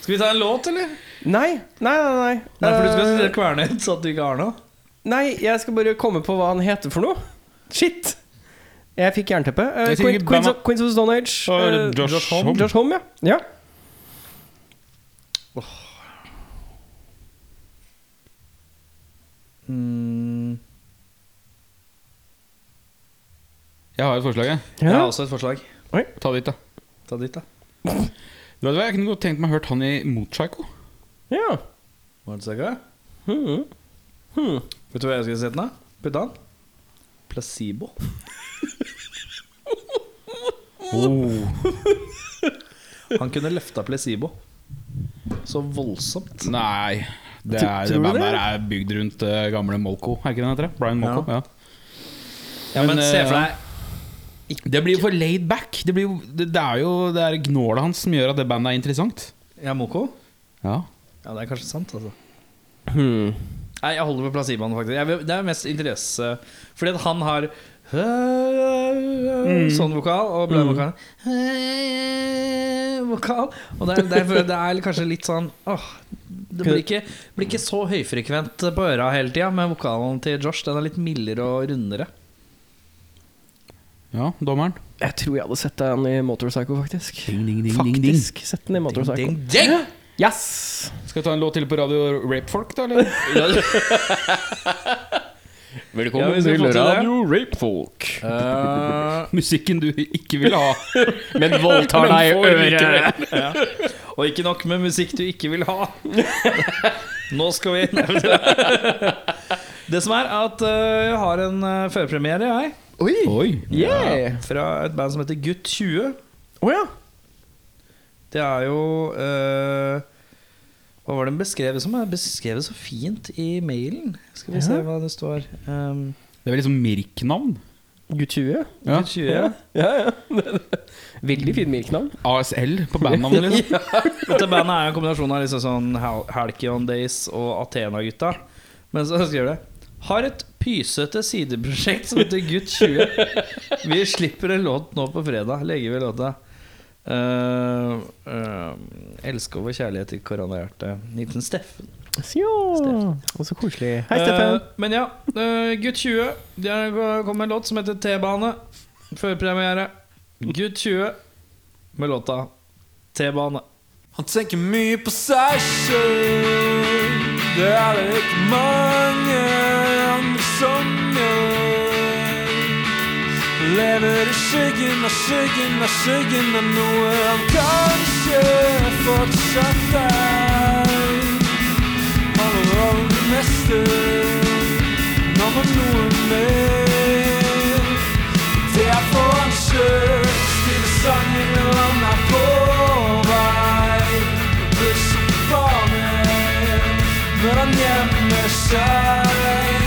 Skal vi ta en låt, eller? Nei, nei, nei. nei. Nei, for du skal Eh, kverne ut så at du ikke har noe. Nei, jeg skal bare komme på hva han heter for noe. Shit! Jeg fikk jernteppe. Uh, Jeg Queen, Queens, of, Queens of Stone Age. Uh, eh, Josh Homme. Josh Holm, ja. ja. Mm, Jeg har et forslag, jeg. jeg har også et forslag. Oi. Ta ditt, da. Ta ditt, da. Du vet hva, Jeg kunne godt tenkt meg å hørt han i Motorpsycho. Ja. One Hmm. Hmm. Vet du hva jeg skulle sett den da? Putte han? Placebo. Han kunne løfta placebo. Så voldsomt. Nei. Det, er, tror det bandet det? der er bygd rundt uh, gamle Molko. Er ikke det den heter? Brian Molko. Ja. Ja, men, Men, se for eh, deg Det blir jo for laid back. Det, blir jo, det, det er jo det er gnålet hans som gjør at det bandet er interessant. Ja, Moko? Ja. Ja, det er kanskje sant, altså. Hmm. Nei, jeg holder på placeboen, faktisk. Jeg, det er mest interesse Fordi at han har Sånn vokal, og Brian vokal Vokal. Og det er, det, er, det er kanskje litt sånn åh, Det blir ikke, blir ikke så høyfrekvent på øra hele tida, men vokalen til Josh Den er litt mildere og rundere. ja, dommeren. Jeg tror jeg hadde sett den i Motorpsycho, faktisk. Ding, ding, ding, ding, ding. Faktisk sett den i Motorpsycho. Ding, ding! Yes! Skal vi ta en låt til på radio Rape Folk, da? Eller? Velkommen Ja, til. Radio Rape Folk. Eh, Musikken du ikke vil ha. Men voldtar deg i øret. ja. Og ikke nok med musikk du ikke vil ha. Nå skal vi Det som er at eh, jeg har en uh, førpremiere, jeg. Oi! Oi. Yeah! Fra et band som heter Gutt 20. Å ja. Det er jo eh, Hva var den beskrevet som? Er beskrevet så fint i mailen. Skal vi se hva det står. Um, Det er vel liksom Mirk-navn. 20? Ja. Gutt 20, ja. Ja, ja. Veldig fint mirknavn. ASL på bandnavnet, liksom. Dette bandet er en kombinasjon av liksom sånn Hal- Halcyon Days og Athena-gutta. Men så skriver det Har et pysete sideprosjekt som heter Gutt 20. Vi slipper en låt nå på fredag. Legger vi låta. Uh, uh, elsker vår kjærlighet til koronahjertet. Liten Steffen. Ja, og så koselig. Hei, Steffen. Uh, men ja, eh, Gutt 20. Det har kommet med en låt som heter T-bane. Førpremiere. Gutt 20 med låta T-bane. Han tenker mye på seg sjøl. Det er det ikke mange andre som gjør. Lever i skyggen av skyggen av skyggen av noe han kanskje fortsatt er. Han har aldri meste, men han har noe mer. Det er for han sjøl, stille sangen når han er på vei. Buss og bane, når han gjemmer seg. Tassen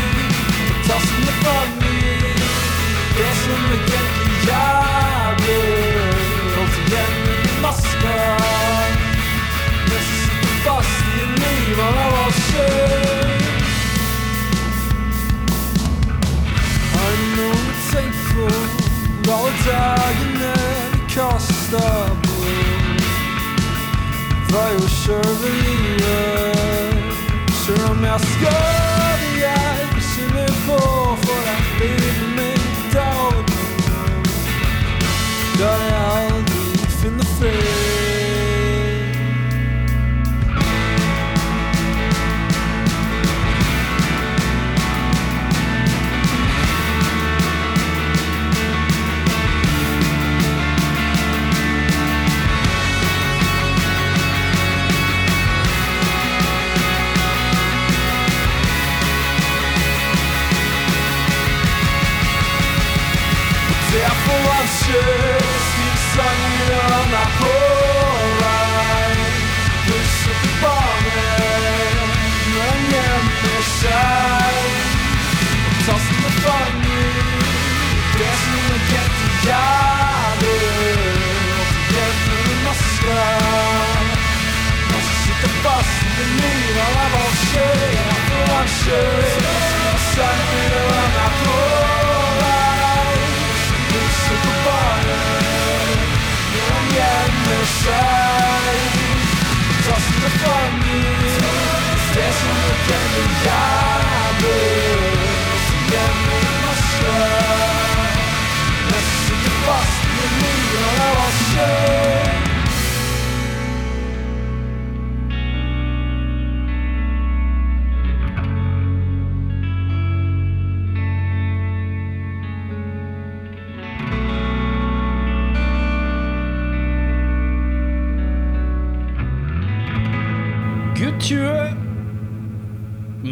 i en liv han har valgt sjøl. Har du noen tenkt på alle dagene vi kasta bort? Var jo sjølve livet. Sjøl om jeg skal jeg skylder på for at livet mitt er over. Skal jeg aldri finne fred? Det er for han sjøl, skriv sanger når han er på vei. Buss og bane, når han gjemmer seg. Tassen er fanget, det som er gjemt gjemmer seg Tassen er fanget Det som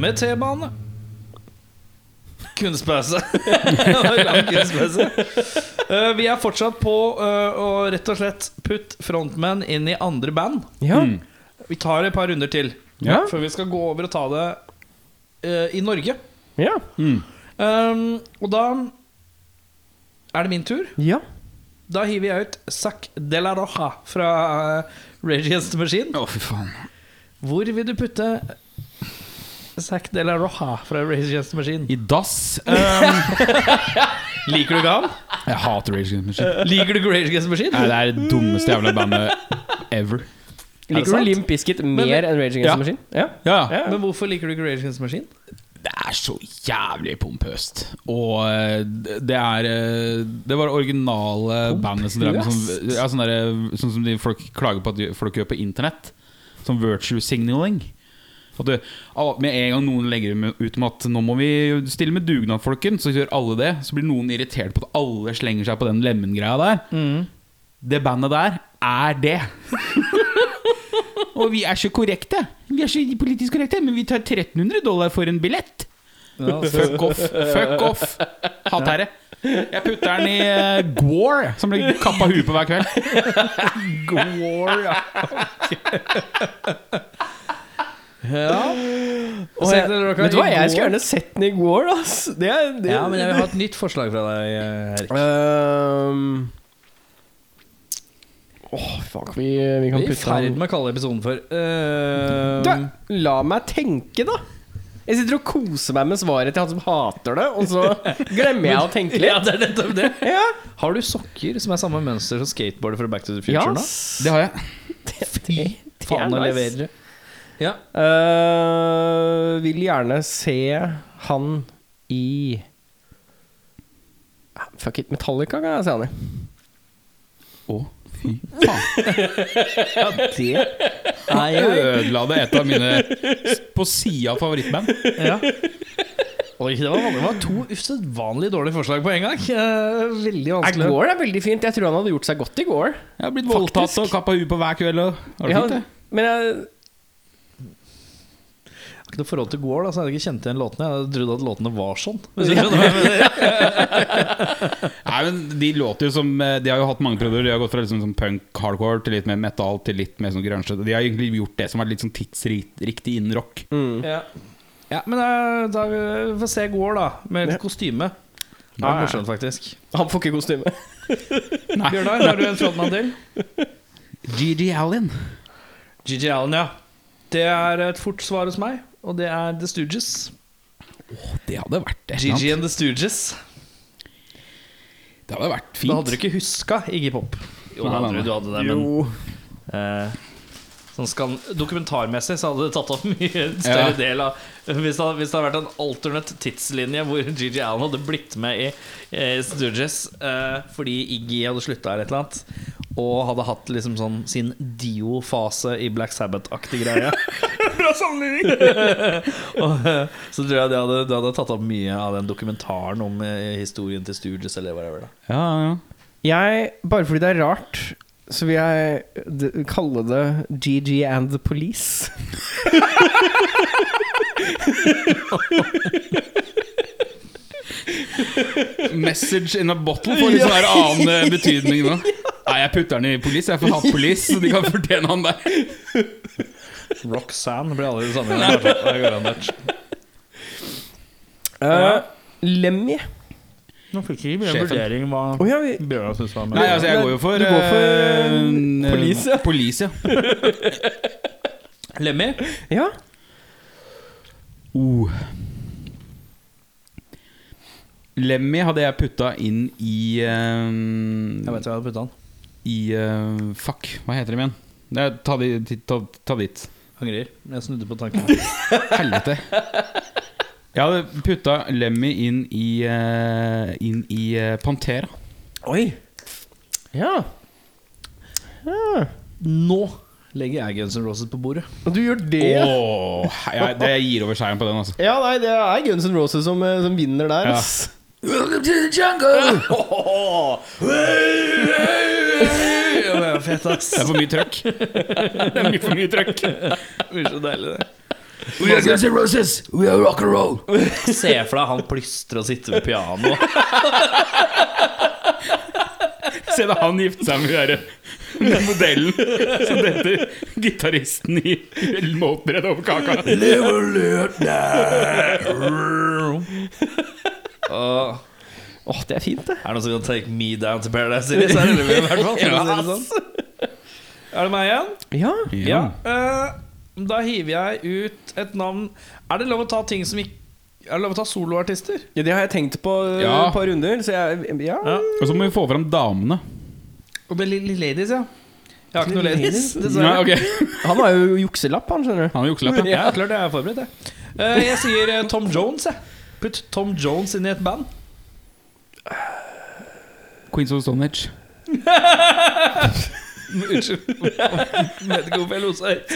med T-bane. Kunstpause. Eh, vi er fortsatt på uh, å rett og slett putte frontmenn inn i andre band. Ja. Vi tar et par runder til Ja. før vi skal gå over og ta det uh, i Norge. Ja. Um, og da er det min tur. ja. Da hiver jeg ut Sac de la Roja fra uh, Rage Against the Machine. Oh, fy faen. Hvor vil du putte Zac de la Roja fra Rage Against the Machine? I dass. Um, Liker du ikke han? jeg hater Rage Against the Machine. Liker du ikke Rage Against the Machine? Nei, det er det dummeste jævla bandet ever. Liker du? Limp Bizkit mer enn Rage Against Ja. the Machine? Ja. Ja, Ja. Men hvorfor liker du ikke Rage Against the Machine? Det er så jævlig pompøst. Og eh, det er eh, Det var originale bandet som drev med sånn, ja, sånn, der, sånn som de folk klager på at folk gjør på internett. Sånn virtual signaling. At du, med en gang noen legger ut med at nå må vi stille med dugnad, folkens, så gjør alle det. Så blir noen irritert på at alle slenger seg på den lemen-greia der. Det bandet der er det. Og vi er så korrekte. Vi er så politisk korrekte, men vi tar 1300 dollar for en billett. Fuck off. Fuck off. Hatterre. Jeg putter den i uh, Gwar, som blir kappa huet på hver kveld. Gore, ja. ja. Og jeg, vet du hva, jeg skulle gjerne sett den i går, ass. Det er, det, Ja, men jeg vil ha et nytt forslag fra deg, Erik. Um, Åh, fuck, vi, vi kan Vi er i ferd med å kalle episoden for uh, Du, La meg tenke, da. Jeg sitter og koser meg med svaret til han som hater det, og så glemmer jeg å tenke Ja, litt. det er nettopp det. Ja, Har du sokker som er samme mønster som skateboarder fra Back to the Future? ja Da? Det har jeg. Det, det Faen, er å nice. Ja. Uh, vil gjerne se han i Ah, Fuck it, Metallica kan jeg se han i. Å, fy faen. ja, Det Jeg ødela det et av mine på sida av favorittband. Ja. Oi, det var, det var to usedvanlig dårlige forslag på en gang. Veldig Nei, vanskelig. Går er veldig fint. Jeg tror han hadde gjort seg godt i går. Jeg har blitt voldtatt og kappa huet på hver kveld. Og, har du Ja, fint, det? men jeg, noe forhold til Gore, da, så jeg hadde ikke kjent igjen låtene. Jeg trodde at låtene var sånn. Nei, men De låter jo som eh, De har jo hatt mange perioder. De har gått fra liksom sånn punk hardcore til litt mer metal til litt mer sånn grunge. De har egentlig gjort det som har vært litt sånn tidsriktig innen rock. Ja. ja, men eh, da vi får se Gore, da, med et kostyme. Det var er morsomt, faktisk. han får ikke kostyme. Bjørnar, har du en frontmann til? GG Allen. GG Allen, ja. Det er et fort svar hos meg, og det er The Stooges. Det hadde vært et eller Gigi and The Stooges. Det hadde vært fint. Da hadde du ikke huska Iggy Pop. Jo, da hadde du, du hadde det, men eh, sånn skal, dokumentarmessig så hadde det tatt opp mye større Ja. del av hvis det, hadde, hvis det hadde vært en alternate tidslinje hvor Gigi Allen hadde blitt med i i Stooges eh, fordi Iggy hadde slutta eller et eller annet, og hadde hatt liksom sånn sin Dio-fase i Black Sabbath-aktig greie. Bra sammenligning! Og, eh, så tror jeg det hadde, det hadde tatt opp mye av den dokumentaren om eh, historien til Stooges eller whatever. Da. Ja, ja. Jeg, bare fordi det er rart, så vil jeg d- kalle det GG and the Police. Message in a bottle får liksom sånn annen eh, betydning nå. Nei, jeg putter den i police. Jeg får ha police, så de kan fortjene han der. Roxanne blir aldri det samme. Uh, Lemmy. Nå fikk ikke vi en vurdering hva oh, ja, vi, Bjørnar syns var Nei, altså, jeg går jo for Du går for, uh, eh, police, ja. police, ja. Lemmy? ja. Uh. Lemmy hadde jeg putta inn i uh, Jeg vet hva jeg hadde putta han. I eh, Fuck, hva heter de igjen? Det ta, di, ta, ta dit. Angrer. Jeg snudde på tanken. Helvete. Jeg hadde putta Lemmy inn i eh, Inn i eh, Pantera. Oi. Ja. ja. Nå legger jeg Guns N' Roses på bordet. Og du gjør det? Åh, jeg, det jeg gir over seieren på den, altså. Ja, nei, det er Guns N' Roses som, eh, som vinner der. Ja. ass. Welcome to the jungle! er fett, ass. Det er for mye trøkk. Det er mye for mye trøkk. Det blir så deilig, det. We are Guns N' Roses, we are rock and roll. Se for deg han plystrer og sitter ved piano. Se da han gifte seg med hun derre modellen som detter gitaristen i målbredd over kaka. Åh, oh, det er fint, det. er det noen som kan take me down to Paradise Series? Er det i hvert fall? yes. det sånn. Er det meg igjen? Ja. Ja. Uh, da hiver jeg ut et navn. Er det lov å ta ting som ikke Er det lov å ta soloartister? ja, det har jeg tenkt på uh, Ja. et par runder, så jeg Ja. Ja. Og så må vi få fram damene. Og det er ladies, ja. Jeg har ikke noe Ladies? dessverre. Okay. Han har jo jukselapp, han, skjønner du. Han har jukselapp, ja. Ja, klart jeg er forberedt, jeg. Uh, jeg sier eh, Tom Jones, jeg. Putt Tom Jones inn i et band. Queens of Stone Age. Unnskyld. Vet ikke hvorfor jeg lo så høyt.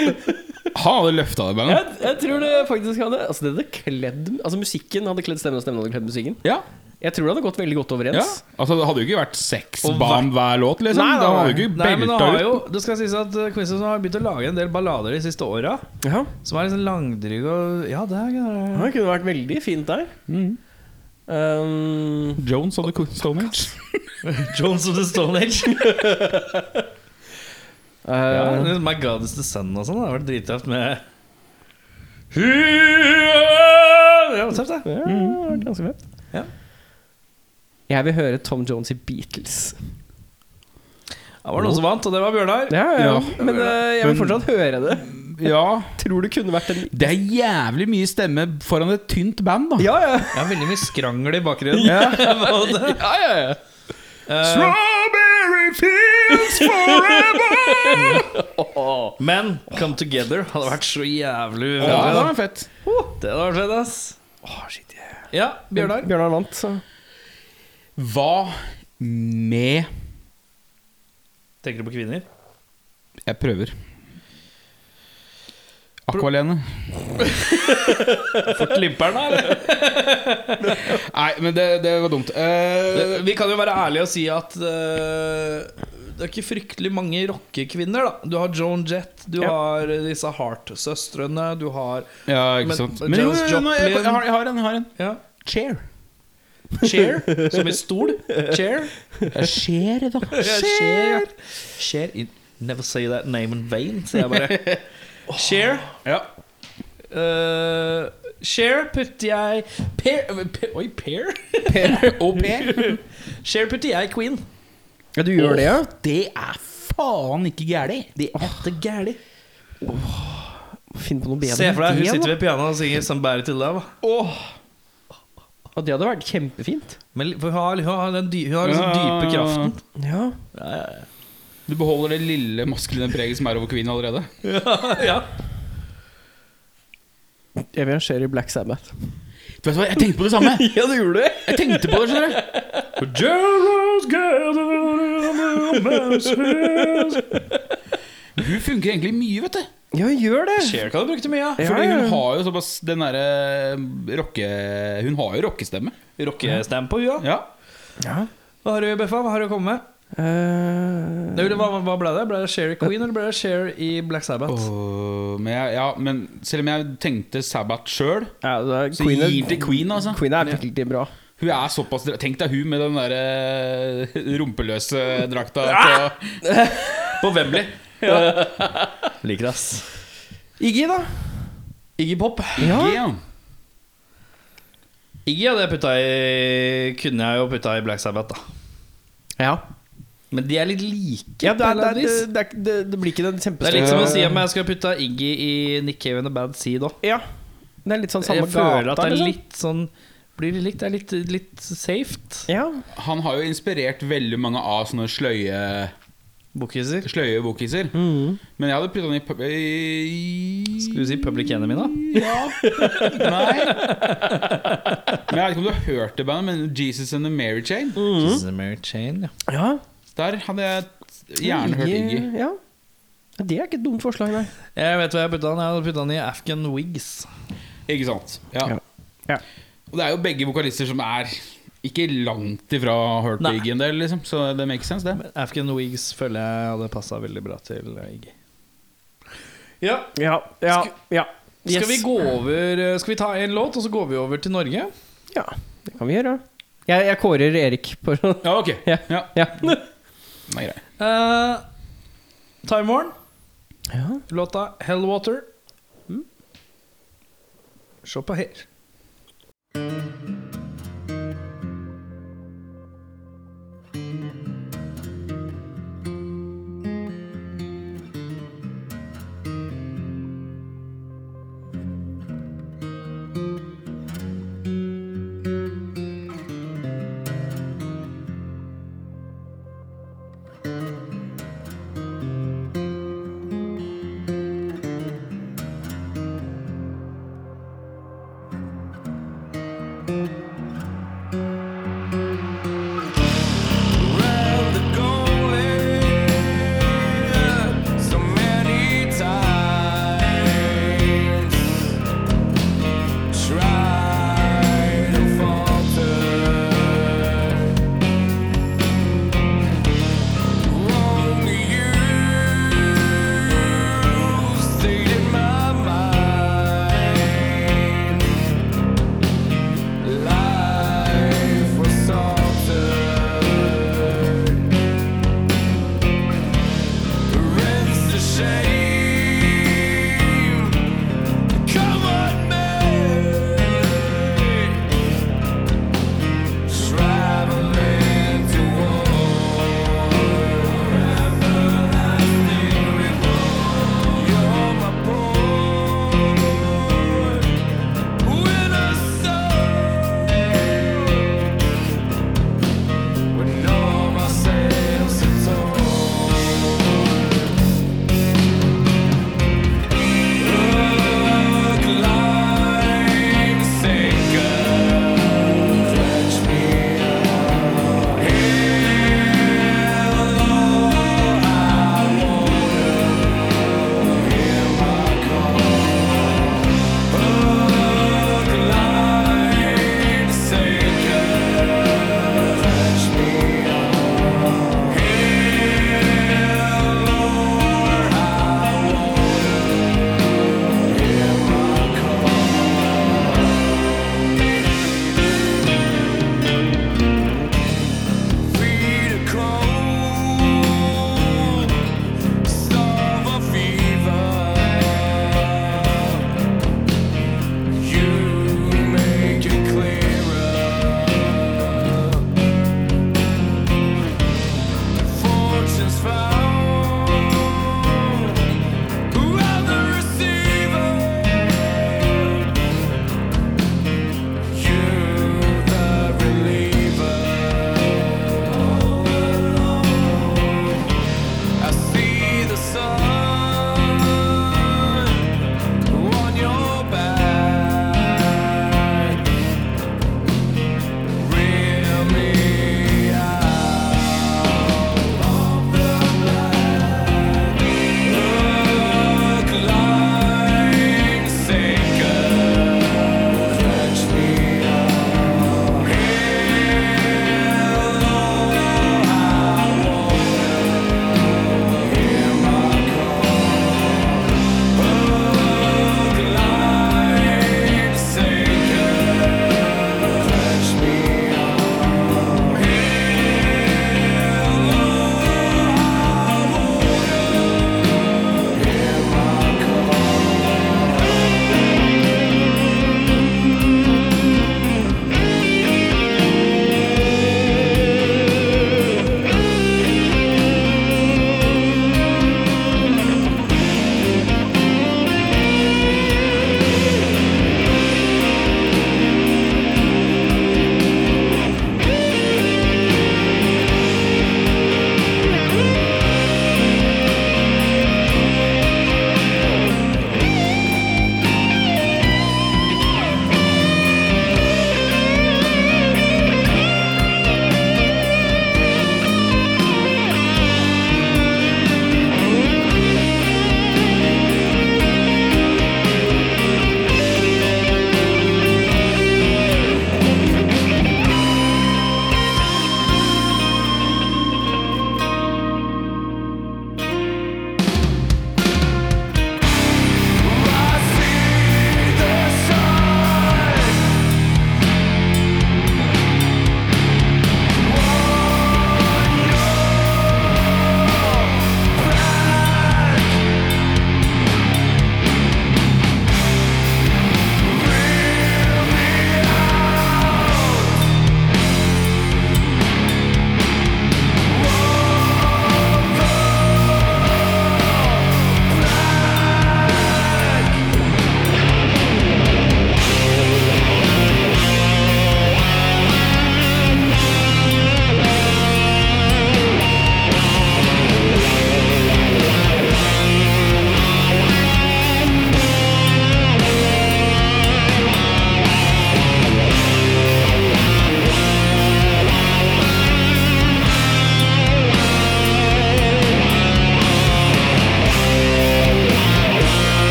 Han hadde løfta det bandet. Jeg, jeg tror det faktisk hadde Altså det hadde kledd Altså musikken hadde kledd stemmen, og stemmen hadde kledd musikken. Ja. Jeg tror det hadde gått veldig godt overens. ja. Altså, det hadde jo ikke vært seks Og hver låt, liksom. Nei, nei, Da hadde nei. jo ikke Nei, men nå belta har ut. jo Det skal sies at uh, Quincy har begynt å lage en del ballader de siste åra. Ja. Som er liksom langdryge og Ja, det er Det kunne vært veldig fint der. Mm. Um, Jones of the Stone Age. Jones of the Stone Age. ja, uh, My God is the Sun og sånn. Det har vært drittøft med Ja, det, det. ja, det hadde vært ganske fett. Ja. Jeg vil høre Tom Jones i Beatles. Det var noen som vant, og det var Bjørnar. Ja, ja, Ja. Men uh, jeg vil fortsatt høre det. Ja. Tror det kunne vært en Det er jævlig mye stemme foran et tynt band, da. Ja, ja. Jeg har veldig mye skrangel i bakgrunnen. Ja. ja, ja, ja. Eh, Strawberry fields forever! men Come Together hadde vært så jævlig Ja, det hadde var fett. Det hadde vært fett, ass. Oh, shit, yeah. Ja, Bjørnar. Bjørnar vant, så Hva med Tenker du på kvinner? Jeg prøver. Aqualene. For klipperen, eller? Nei, men det, det var dumt. Uh, Vi kan jo være ærlige og si at uh, det er ikke fryktelig mange rockekvinner. da Du har Joan Jett, du Ja. har disse Hart-søstrene, du har ja, ikke Men- sant. men Men jo, Janis jo, nå, jeg, jeg, har, jeg har en. Jeg har en. ja. Chair. Chair, som i stol. Chair. Chair, da. Chair. Chair. You never say that name in vain, sier jeg bare. Chair. Ja. Uh, Share putter jeg Per, per Oi, Per? og pair. Share putter jeg Queen. Ja, du gjør det, ja? Det er faen ikke gæli. Det er det gærlig. Finn på noe bedre. Se for deg, hun sitter ved pianoet og synger 'Somebody to Love'. Og det hadde vært kjempefint. Men for hun har, hun har den dy, hun har liksom dype kraften. Ja. Ja, ja, Du beholder det lille maskuline preget som er over kvinnen allerede. ja. ja. Jeg vil ha Sherry Black Sabbath. Du vet hva, Jeg tenkte på det samme. ja, du gjorde det? Jeg tenkte på det, skjønner du. Hun funker egentlig mye, vet du. Ja, gjør det. Cher kan du bruke til mye. Ja, Fordi hun har jo såpass den derre rocke... Hun har jo rockestemme. Rockestemme på hua. Ja. Ja. Hva har du, Beffa? Hva har du kommet med? Uh, Hva, hva ble det? Ble det Cher i Queen, eller ble det Cher i Black Sabbath? Uh, men, jeg, ja, men selv om jeg tenkte Sabbath sjøl, ja, så Queen, gir er, til Queen, altså. Queen er virkelig bra. Hun er såpass Tenk deg hun med den derre rumpeløse drakta på På Wembley. Liker det, ass. Iggy, da? Iggy Pop. Ja. Ja. Iggy hadde jeg putta i Kunne jeg jo putta i Black Sabbath, da. ja. Men de er litt like. Ja, det, er, det, er, det, er, det, det blir ikke den Det er litt som å si om jeg skal putta Iggy i Nick Cave and the Bad Seed òg. Ja. Det er litt sånn samme Jeg føler at det er liksom. litt sånn Blir det litt, det er litt, litt safe. Ja. Han har jo inspirert veldig mange av sånne sløye Bookiser. Sløye bokkiser. Mm. Men jeg hadde putta den i, pub- i Skal du si Public Enemy, da? Ja. Nei. Men jeg vet ikke om du har hørt det bandet, men Jesus and the Mary Chain. Jesus and the Mary Chain, ja. ja. Der hadde jeg gjerne hørt Iggy. Ja. Det er ikke et dumt forslag, nei. Jeg vet hva jeg putta den Jeg hadde putta den i Afghan Wigs. Ikke sant? Ja. Ja. Ja. Og det er jo begge vokalister som er ikke langt ifra på en del, liksom. Så det makes sense, det. Afghan Wigs føler jeg hadde passa veldig bra til eh, Iggy. Ja, Ja, ja, ja. Skal vi gå over eh, Skal vi ta en låt, og så går vi over til Norge? Ja, det kan vi gjøre. Jeg, jeg kårer Erik på Ja, ok. Ja. Ja, Ja. den er grei. Uh, Time Warn, ja. låta Hellwater. Se på her.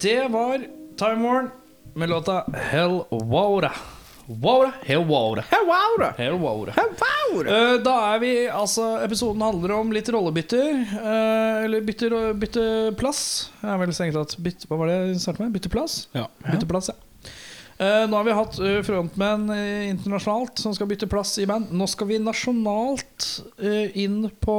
Det var Time Warn med låta Hell Wowra. Wowra, Hell wowra. Hell Wora. Eh, da er vi Altså, episoden handler om litt rollebytter. Uh, eller bytter bytte plass. Jeg er vel strengt tatt bytte, Hva var det jeg startet med? Bytte plass? Ja. Bytte plass, ja. Uh, nå har vi hatt eh, frontmenn eh, internasjonalt som skal bytte plass i band. Nå skal vi nasjonalt eh, inn på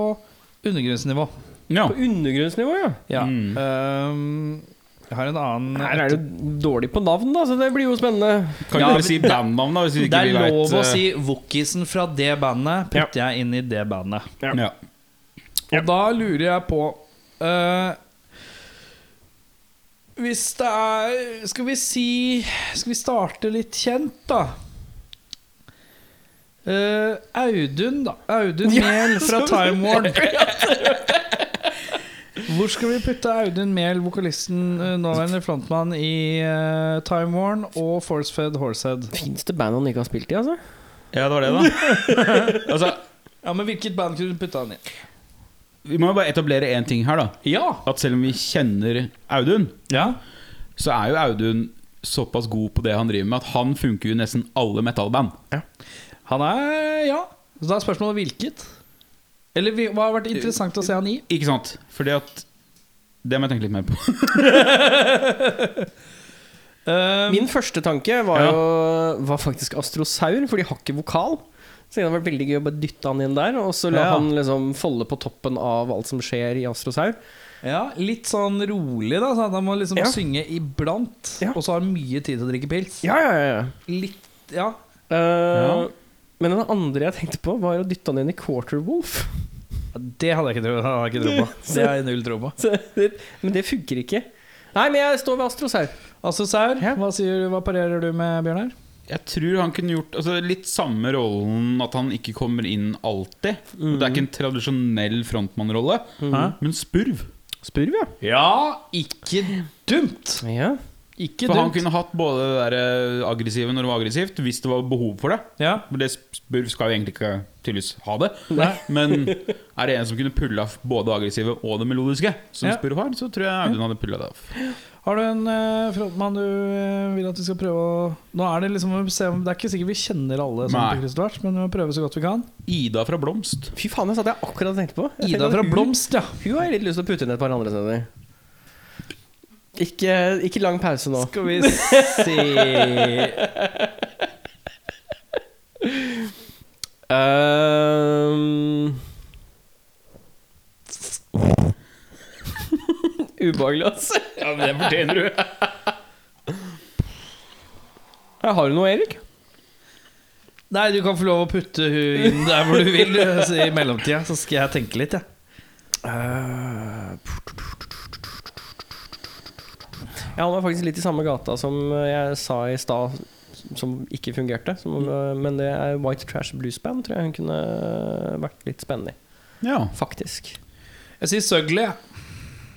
undergrunnsnivå. Ja. På undergrunnsnivå, ja. Ja. Mm. Um, jeg har en annen Her er du dårlig på navn, da, så det blir jo spennende. Kan Ja, ikke men- bare si bandnavn, da? Det er vi vet, lov å eh, si Wokisen fra det bandet putter jeg inn i det bandet. Ja. Og da lurer jeg på uh, Hvis det er Skal vi si Skal vi starte litt kjent, da? Uh, Audun, da. Audun Mehl fra Time Warn. Hvor skal vi putte Audun Mehl, vokalisten, eh, nåværende frontmann i uh, Time Warn og Forcefed Horsehead? Fins det band han ikke har spilt i, altså? ja, det var det, da. altså, Ja, men Hvilket band kunne du putte han i? vi må jo bare etablere én ting her, da. Ja. At selv om vi kjenner Audun, ja. så er jo Audun såpass god på det han driver med, at han funker jo i nesten alle metallband. Han er Ja. Så da er spørsmålet hvilket. Eller vi- hva har vært interessant å se han i? Ikke sant? Fordi at Det må jeg tenke litt mer på. Eh, Min første tanke var jo Var faktisk Astrosaur, for de har ikke vokal. Så det hadde vært veldig gøy å bare dytte han inn der, og så la Ja. han liksom folde på toppen av alt som skjer i Astrosaur. ja, litt sånn rolig, da. Så han må liksom Ja. synge iblant. Ja. Og så har han mye tid til å drikke pils. Ja, ja, ja, ja. Litt Ja. Uh, Ja. Men den andre jeg tenkte på, var å dytte han inn i Quarterwolf. Det hadde jeg ikke tro, hadde jeg ikke tro på. Det har jeg null tro på. Så det- men det funker ikke. Nei, men jeg står ved Astrosaur. Altså, Saur, Ja. hva, sier, hva parerer du med, Bjørnar? Jeg tror han kunne gjort altså, litt samme rollen, at han ikke kommer inn alltid. Det er ikke en tradisjonell frontmannrolle, mm. men spurv. Spurv, ja. Ja, ikke dumt! ja. Ikke For han kunne hatt både det der eh, aggressive når det var aggressivt, hvis det var behov for det. Ja. Det skal jo egentlig ikke tydeligvis ha det. Nei. Men er det en som kunne pulla off både det aggressive og det melodiske, som Ja. spurv har, så tror jeg Audun hadde pulla det off. Har du en uh, frontmann du uh, vil at vi skal prøve å Nå er Det liksom se om Det er ikke sikkert vi kjenner alle, sånn tvers, men vi må prøve så godt vi kan. Ida fra Blomst. Fy faen, det satt jeg akkurat og tenkte på. Jeg Ida fra hun- Blomst, ja. Hun har jeg litt lyst til å putte inn et par andre steder. Ikke, ikke lang pause nå. Skal vi se Um... Ubehagelig, altså. Ja, men det fortjener du. Jeg Har du noe, Erik? Nei, du kan få lov å putte hun inn der hvor du vil eh, i mellomtida. Så skal jeg tenke litt, jeg. Ja, han var faktisk litt i samme gata som jeg sa i stad, som ikke fungerte. Som, Men det er White Trash Blues Band, tror jeg hun kunne vært litt spennende i. Ja. Faktisk. Jeg sier Søgli, jeg.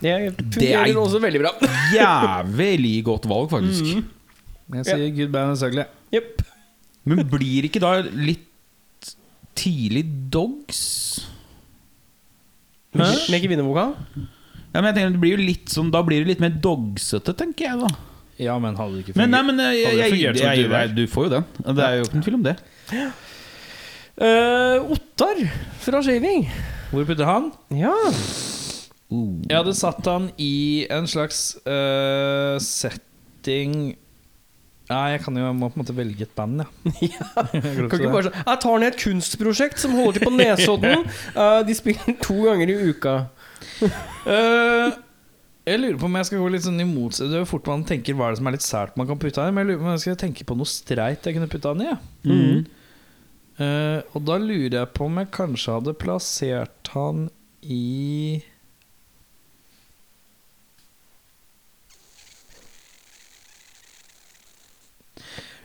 Det fungerer er- også veldig bra. Jævlig godt valg, faktisk. Jeg sier Good Band og Søgli. Yep. Men blir ikke da litt tidlig dogs? Hæ? Med ikke vinnervokal? Ja, men jeg tenker, det blir jo litt sånn, Da blir det litt mer dogsete, tenker jeg. da Ja, men hadde det ikke fungert, Men, nei, men jeg, Hadde det jeg, jeg, fungert som jeg, du var? du får jo den. Det er jo ikke noen tvil om det. Uh, Ottar fra Shaving. Hvor putter han? Ja. Jeg hadde satt han i en slags uh, setting Nei, jeg kan jo jeg må på en måte velge et band, ja. Kan ikke bare Jeg tar ned et kunstprosjekt som holder til på Nesodden. Uh, de spiller to ganger i uka. Eh, jeg lurer på om jeg skal gå litt sånn imot Det er jo fort man tenker hva er det som er litt sært man kan putte han i. Men jeg lurer på om jeg skal tenke på noe streit jeg kunne putte han i. Ja. Eh, og da lurer jeg på om jeg kanskje hadde plassert han i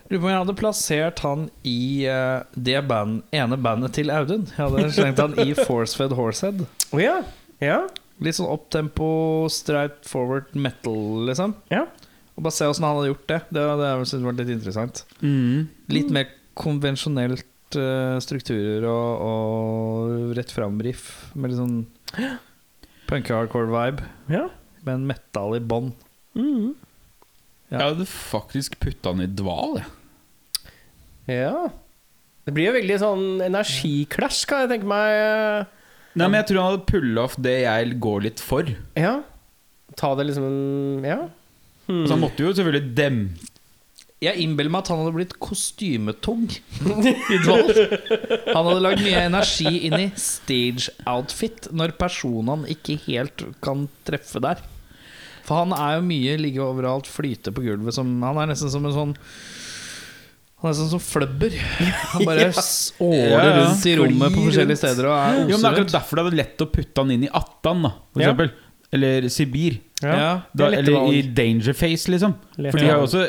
Lurer på om jeg hadde plassert han i uh, det band, ene bandet til Audun. Jeg hadde slengt han i Forcefed Horsehead. Oh, ja. Ja. Litt sånn opptempo, straight forward metal, liksom. Ja. Og bare se åssen han hadde gjort det. Det, det har jeg litt interessant. Litt mer konvensjonelt uh, strukturer og, og rett fram-riff. Med litt sånn punk-hardcore-vibe. ja. Med en metal i bånn. Jeg hadde faktisk putta han i dval, jeg. Ja. Det blir jo veldig sånn energiklæsj, kan jeg tenke meg. Nei, men jeg tror han hadde pulla off det jeg går litt for. Ja. Ta det liksom en Ja. Så han måtte jo selvfølgelig dempe Jeg innbiller meg at han hadde blitt kostymetung i Dval. Han hadde lagd mye energi inn i stage outfit når personene ikke helt kan treffe der. For han er jo mye ligge overalt, flyte på gulvet som Han er nesten som en sånn Han er sånn som fløbber. Han bare ja. åler Ja, ja. rundt i rommet på forskjellige steder og er Jo, men det er akkurat derfor det er lett å putte han inn i Attan, da, for Ja. eksempel. Eller Sibir. Ja. Da, eller i. Dangerface, liksom. Lette For de har jo også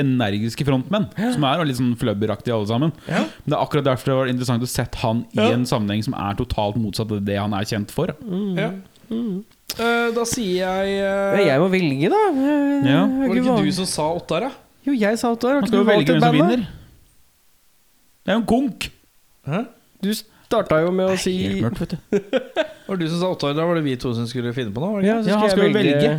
energiske frontmenn, som er litt sånn fløbberaktige alle sammen. Ja. Men det er akkurat derfor det var interessant å sette han i en sammenheng som er totalt motsatt av det han er kjent for. Ja. Uh, da sier jeg uh... Jeg må velge, da. Uh, Ja. Var det ikke du som sa Ottar, da? Jo, jeg sa at du har Man skal du jo velge hvem som vinner. Det er jo en konk! Hæ? Du starta jo med å si Helt mørkt, vet du. Var det du som sa Ottar? Da var det vi to som skulle finne på noe? Ja, så så Ja, skal jeg velge, velge.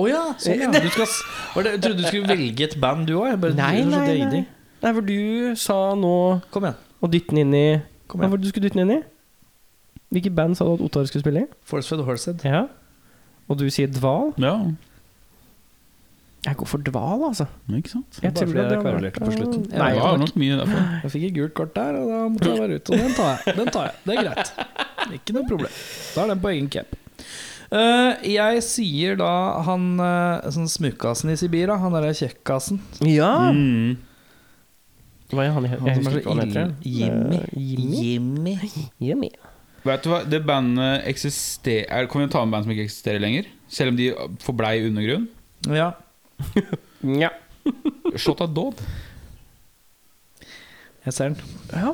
Å ja, sånn ja. Du skal, var det, jeg trodde du skulle velge et band, du òg. Nei, nei, nei. Nei, for du sa nå Kom igjen. å dytte den inn i Kom igjen. Hva var det du skulle dytte den inn i? Hvilket band sa du at Ottar skulle spille i? Forcefed Horsehead. Ja. Og du sier Dval? Ja, Jeg går for Dval, altså. ikke sant? Jeg Bare fordi jeg kverulerte på slutten. Nei, det var nok mye derfor. Jeg fikk et gult kort der, og da måtte jeg være ute. Og den tar jeg. Den tar jeg. Det er greit. Ikke noe problem. Da er den på egen cap. Uh, jeg sier da han uh, sånn smukkasen i Sibir, da. Han derre kjekkasen. Ja! Mm. Hva er han jeg, Han jeg som er husker ikke hva han heter. Jimmy. Eh, Jimmy? Jimmy. Jimmy. Vet du hva, det bandet eksisterer Kan vi ta med band som ikke eksisterer lenger? Selv om de forblei undergrunn? Ja. Ja. Shot of Dod. Jeg ser den. ja.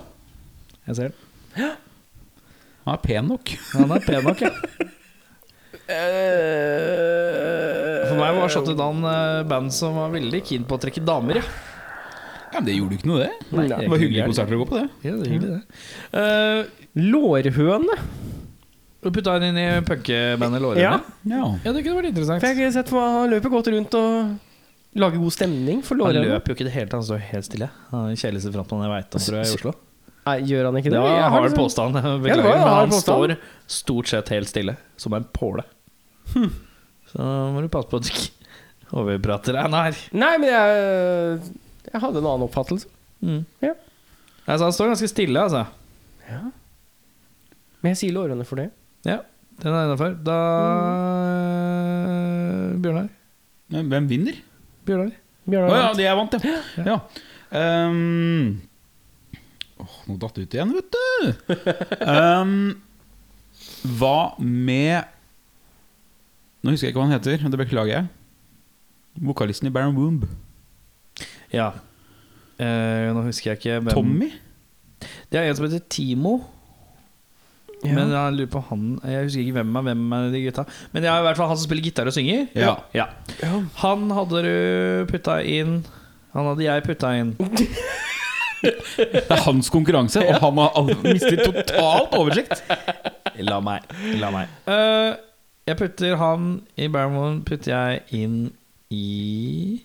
Jeg ser den. Han er pen nok. Han er pen nok, ja. Eh, For meg var Shot Down eh, band som var veldig keen på å trekke damer, ja. Ja, men Det gjorde ikke noe, det. Nei, Det var hyggelige konserter å gå på, det. Ja, det er hyggelig, det. uh, Lårhøne. Du putta han inn i punkebandet Lårene? Ja. Ja. ja, det kunne vært interessant. For jeg har sett hva Han løper godt rundt og lager god stemning for Han løper jo ikke i det hele tatt, han står helt stille. Han er den kjedeligste frontmannen jeg veit om, tror jeg, i Oslo. Nei, gjør han ikke det? Det var Jeg en har hard påstand. påstand, Ja, det var en men han påstand. står stort sett helt stille, som en påle. Så må du passe på at du ikke overprater deg nær. Nei, men jeg Jeg hadde en annen oppfattelse. Mm. Ja. Altså, han står ganske stille, altså. Ja. Men jeg sier lårene for det. Ja, den er innafor. Da Bjørnar. Hvem vinner? Bjørnar. Å Bjørnar ja, vant. det jeg vant, ja. ja. ja. Um, oh, nå datt det ut igjen, vet du. Um, hva med Nå husker jeg ikke hva han heter, det beklager jeg. Vokalisten i Baron Womb. Ja. Uh, nå husker jeg ikke hvem Tommy? Det er en som heter Timo. Ja. Men jeg lurer på han Jeg husker ikke hvem er hvem er de gutta. Men det er i hvert fall han som spiller gitar og synger. Ja. Ja. Han hadde du putta inn Han hadde jeg putta inn. Det er hans konkurranse, og han har all- mistet totalt oversikt. La meg. La meg. Eh, jeg putter han i Barrymore putter jeg inn i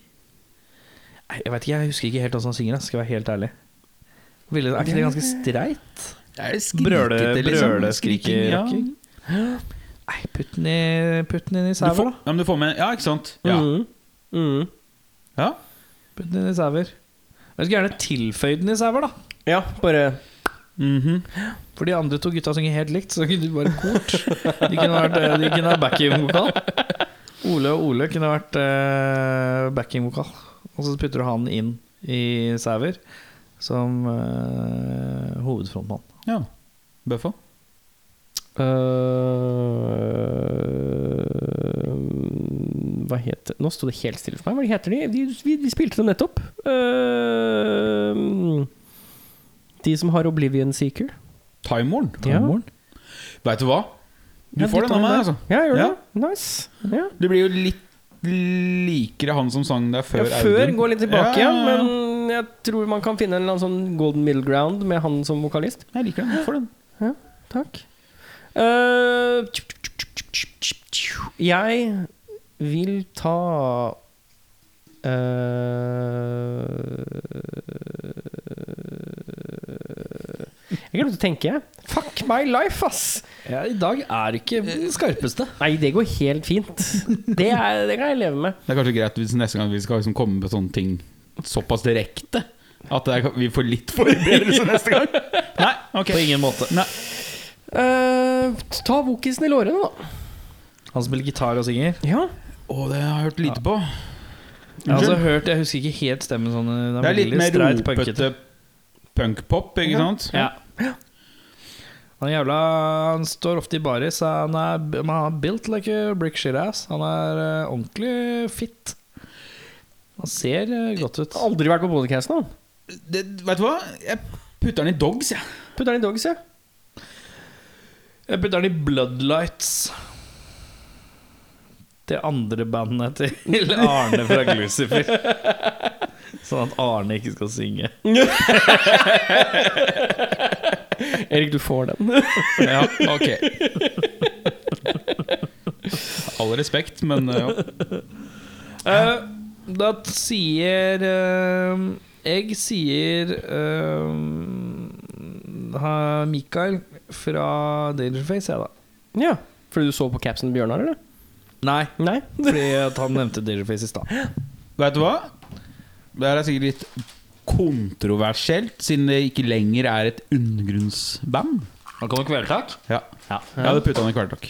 Nei, Jeg vet ikke, jeg husker ikke helt hvordan han synger. ass, Skal jeg være helt ærlig. Ville- Er ikke det ganske streit? Det er Brøle, liksom. brøle, Skriking, ja. Nei, putt den i, putt den inn i Du sauer, da. ja, men du får med Ja, ikke sant? Ja. Mm. Mm. ja. Putt den inn i sauer. Jeg skulle gjerne tilføyd den i sauer, da. Ja, bare Mhm. For de andre to gutta synger helt likt, så kunne du bare kort. De kunne vært, eh, de kunne vært backing-vokal. Ole og Ole kunne vært uh, backing-vokal. Og så putter du han inn i sauer som uh, hovedfrontmann. Ja. Bøffa? Uh, Hva heter Nå sto det helt stille for meg. Hva heter de? de vi, vi spilte dem nettopp. Uh, de som har Oblivion Seeker. Timorn? Ja. Veit du hva? Du Ja, får de den av meg, altså. Ja, gjør Ja. det. Nice. Ja. Det blir jo litt likere han som sang der før. ja, før Audun. går litt tilbake Ja, ja. Men jeg tror man kan finne en eller annen sånn golden middle ground med han som vokalist. Jeg liker den. For den. Takk. Uh, jeg vil ta uh, Jeg glemte å tenke. Fuck my life, ass! Ja, I dag er ikke den skarpeste. Nei, det går helt fint. Det, er, det kan jeg leve med. Det er kanskje greit hvis neste gang vi skal liksom komme med sånne ting såpass direkte. At er, vi får litt forberedelse neste gang. Nei, ok På ingen måte. Nei. Eh, ta vokisen i lårene, da. Han spiller gitar og synger. Ja. Å, det har jeg hørt lite på. Jeg har også hørt, jeg husker ikke helt stemmen sånn Det er litt mer ropete punkpop, ikke Ja. sant? Ja. Han er jævla Han står ofte i baris. Han er, han er built like a brick shit ass. Han er uh, ordentlig fit. Han ser eh, godt ut. Aldri vært på podcasten, nå. Det, vet du hva? Jeg putter den i dogs, jeg. Putter den i dogs, ja. Jeg putter den i Bloodlights. Det andre bandet til Arne fra Glucifer. Sånn at Arne ikke skal synge. Erik, du får den. Ja, ok. All respekt, men uh, ja. Eh, da sier eh, Jeg sier eh, Mikael fra Dangerface, jeg, da. Ja. Fordi du så på capsen til Bjørnar, eller? Nei, Nei. fordi at han nevnte Dangerface i stad. Vet du hva? Det her er sikkert litt kontroversielt, siden det ikke lenger er et undergrunnsband. Han kom i kvelertak. Ja. Ja. Jeg hadde putta han i kvelertak.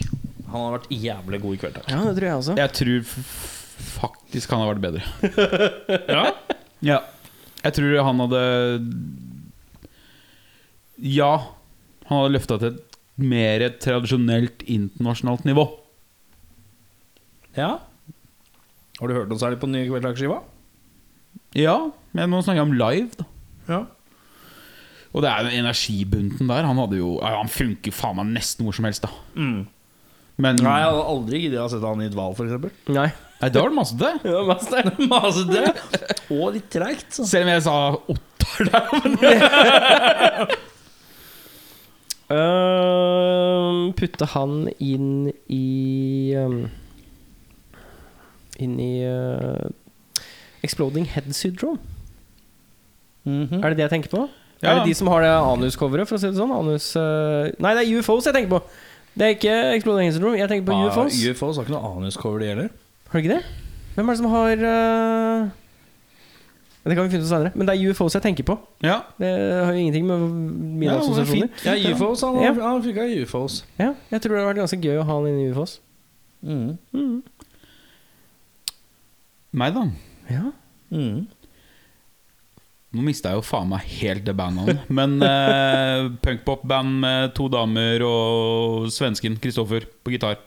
Han har vært jævlig god i kvelertak. Ja, det tror jeg også. Jeg tror faktisk han har vært bedre. Ja? Ja. Jeg tror han hadde Ja, han hadde løfta til et mer tradisjonelt internasjonalt nivå. ja? Har du hørt noe særlig på den nye Kveldslagsskiva? Ja, men nå snakker jeg om live, da. Ja. Og det er jo energibunten der. Han hadde jo Han funker faen meg nesten hvor som helst, da. Mm. Men Nei, jeg hadde aldri giddet å sette han i et hval, f.eks. Nei. da det var det masse til. Ja, masse. Masete og litt treigt. Selv om jeg sa Ottar der. Men putte han inn i um, Inn i uh, Exploding Head Syndrome. Mhm. Er det det jeg tenker på? Ja. Er det de som har det anus-coveret, for å si det sånn? Anus, uh, nei, det er UFOs jeg tenker på. Det er ikke Exploding Head Syndrome. Jeg tenker på UFOs. Ah, UFOs har ikke noe anuscover, de heller. Har du ikke det? Hvem er det som har øh, Det kan vi finne ut senere. Men det er UFOs jeg tenker på. ja. Det har jo ingenting med mine Ja, det var assosiasjoner. fint. Ja, UFOs. Han, Ja. han fikk av UFOs. Ja, jeg tror det hadde vært ganske gøy å ha han inne i UFOs. Mm. Mm. Meg, da. Ja. Mm. Nå mista jeg jo faen meg helt det bandnavnet. Men eh, punkpop-band med to damer og svensken Kristoffer på gitar.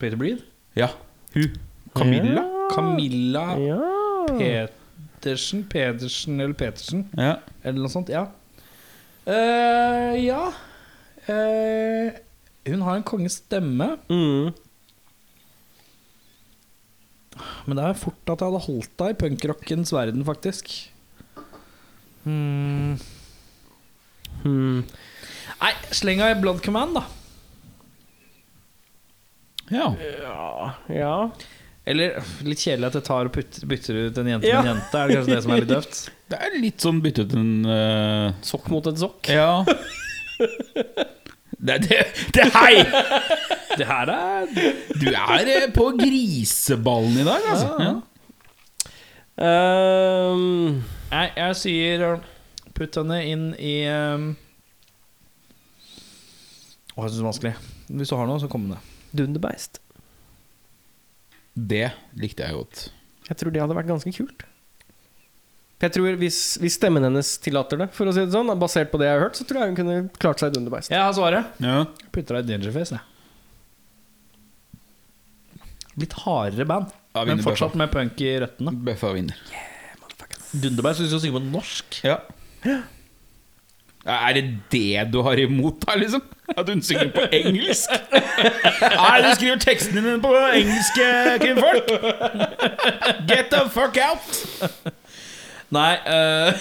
Peter Breed. Ja, hun. Camilla. Camilla Ja. Petersen. Pedersen eller Petersen, Ja. eller noe sånt. Ja. Eh, ja. Eh, hun har en konges stemme, Mm. men det er fort at jeg hadde holdt deg i punkrockens verden, faktisk. Hmm. Hmm. Nei, sleng av i Blood Command, da. ja. Ja, ja. Eller litt kjedelig at jeg tar og putter, bytter ut en jente Ja. med en jente. Er det kanskje det som er litt døvt? Det er litt sånn bytte ut en uh... Sokk mot et sokk. Ja. Det, det, det Hei! Det her er Du er eh, på griseballen i dag, altså. Ja. Ja. Ehm, Nei, jeg sier putt henne inn i um... Å, jeg syns det er vanskelig. Hvis du har noe, så kom med det. Dunderbeist. Det likte jeg godt. Jeg tror det hadde vært ganske kult. Jeg tror hvis, hvis stemmen hennes tillater det, for å si det sånn, basert på det jeg har hørt, så tror jeg hun kunne klart seg i Dunderbeist. Jeg har svaret. Ja. Putter deg i Dangerface, jeg. Litt hardere band, Ja, men fortsatt fortsatt med punk i røttene. Bøffa vinner. Yeah, Dunderberg syns jeg skal synge på norsk. Ja. Er det det du har imot, da, liksom? At hun synger på engelsk? Nei, du skriver tekstene dine på engelsk, kvinnfolk! Get the fuck out! Nei, uh,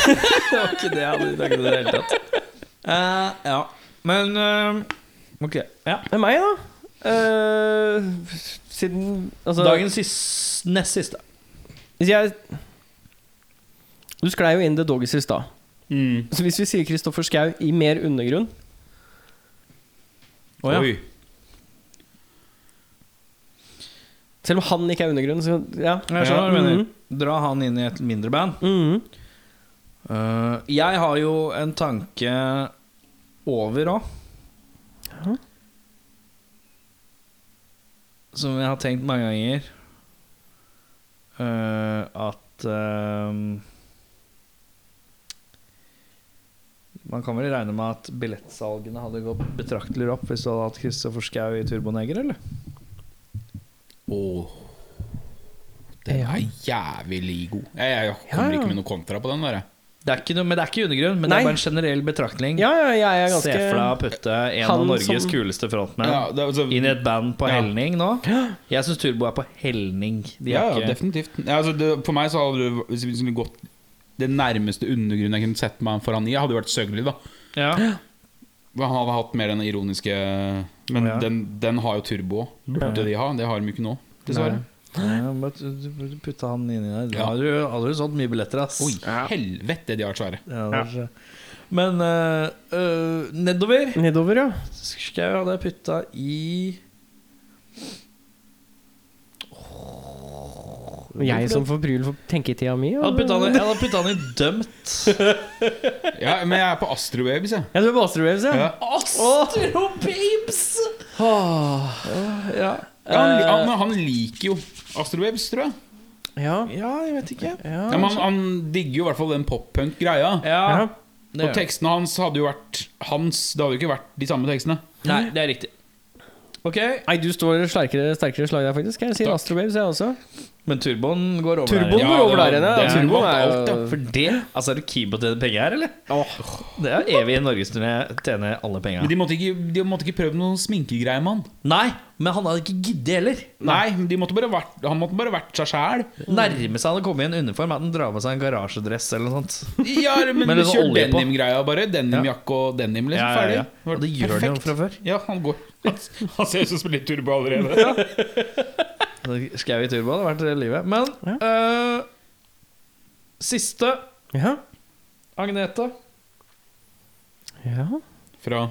det var ikke det jeg hadde tenkt i det hele tatt. Uh, ja, men uh, Ok. Ja. Det er meg, da. Eh, siden altså, Dagens sis- nest siste. Hvis jeg Du sklei jo inn The Doggies i stad. Mm. Så hvis vi sier Kristoffer Schou i mer undergrunn oh, ja. Oi. Selv om han ikke er undergrunn, så ja. Jeg skjønner hva du mener. Mhm. Dra han inn i et mindre band. Mm. Uh, jeg har jo en tanke over òg. Ja. Som jeg har tenkt mange ganger. Uh, at eh, Man kan vel regne med at billettsalgene hadde gått betraktelig opp hvis du hadde hatt Kristoffer Schau i Turboneger, eller? Åh. Den er jævlig god. Jeg, jeg kommer Ja, ja. ikke med noe kontra på den. der. Det er ikke noe, men det er ikke undergrunn, men Nei. det er bare en generell betraktning. Ja, ja, jeg er Se for deg å putte en Han av Norges som- kuleste frontmenn Ja, altså- inn i et band på Ja. helning nå. Jeg syns Turbo er på helning. De Ja, er ja, ikke definitivt. Ja, altså, det, for meg så hadde du, Hvis vi skulle gått Det nærmeste undergrunnen jeg kunne sett meg foran i, hadde jo vært Søgli. da ja. Han hadde hatt mer den ironiske Men Ja. den, den har jo turbo òg. Burde de ha. Det har de ikke nå, dessverre. Nei, du- du putta han inni der. Da Ja. hadde du aldri solgt mye billetter, ass. Oi, helvete, de har vært svære. Ja, det er Men øh, øh, nedover nedover, ja. Skau hadde jeg putta i Og jeg som får bryl for tenketida mi. Jeg hadde putta han, i- jeg hadde putta han i dømt. Ja, men jeg er på Astro Babes jeg. Ja, du er på Asterwaves, ja? Ja. Astro Babes! Åh. Ja. Ja, han, li- han, han liker jo Astro Babes, tror jeg. ja. ja, jeg vet ikke. Ja. Ja, men han, han digger jo i hvert fall den pop-punk-greia. Ja, Ja. det Og gjør jeg. tekstene hans hadde jo vært hans. Det hadde jo ikke vært de samme tekstene. Nei, det er riktig. Ok, Nei, du står sterkere, sterkere slag der, faktisk. Jeg sier Takk. Astrowaves, jeg også. Men turboen går over Turboen der. Ja, går over ja, der igjen. Ja. det er Turboen er alt, jo ja. For det, altså Er du keen på å tjene penger her, eller? Det er evig norgesturné. Tjene alle penga. Men de måtte ikke, de måtte ikke prøve noen sminkegreier med han. Nei, men han hadde ikke giddet heller. Nei, men de måtte bare vært, Han måtte bare vært seg sjæl. Nærmest han å komme i en uniform, at han drar med seg en garasjedress eller noe sånt. Ja, men, sånn kjør denimgreia, bare. Denimjakke og denim, liksom. Ferdig. Og det gjør han jo fra før. Ja, han går Han, ser ut som litt turbo allerede. Skau i turbo hadde vært livet. Men Ja. uh, siste Ja. Agnete. ja. Fra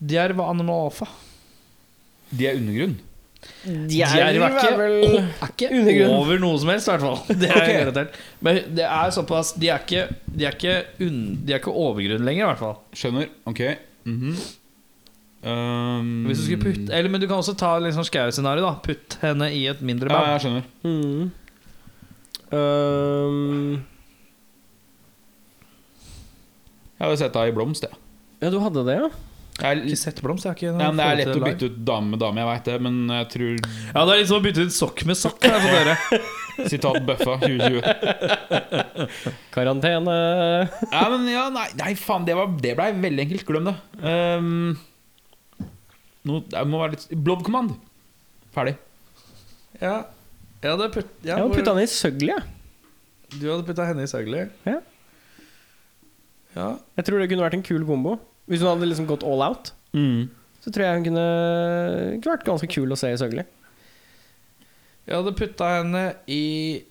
Djerva og De er undergrunn. Djerv er ikke, vel er ikke undergrunn. over noe som helst, i hvert fall. Det er okay. Men det er såpass De er ikke, de er ikke, un, de er ikke overgrunn lenger, i hvert fall. Skjønner. Ok. Mhm. Um, Hvis du skulle putte Eller Men du kan også ta litt sånn Skau-scenario. da Putt henne i et mindre Ja, jeg skjønner. Mm. Um, Jeg hadde sett deg i blomst, jeg. ja, du hadde det, ja? Jeg har ikke sett blomst. Jeg har ikke ja, men det er lett å bytte ut dame med dame, jeg veit det, men jeg tror Ja, det er litt som å bytte ut sokk med sokk. Her for dere. Sitat Bøffa 2020. Karantene. Ja, men ja, nei, nei faen, det, var, det blei veldig enkelt. Glem det. Um, nå, det må være litt Blob Command. Ferdig. Ja, jeg hadde putt, ja, Jeg må hvor- putte i søgli, jeg. Du hadde putta henne i Søgli? Ja. ja. Jeg tror det kunne vært en kul kombo. Hvis hun hadde liksom gått all out, så tror jeg hun kunne, kunne vært ganske kul å se i søgli. Jeg hadde putta henne i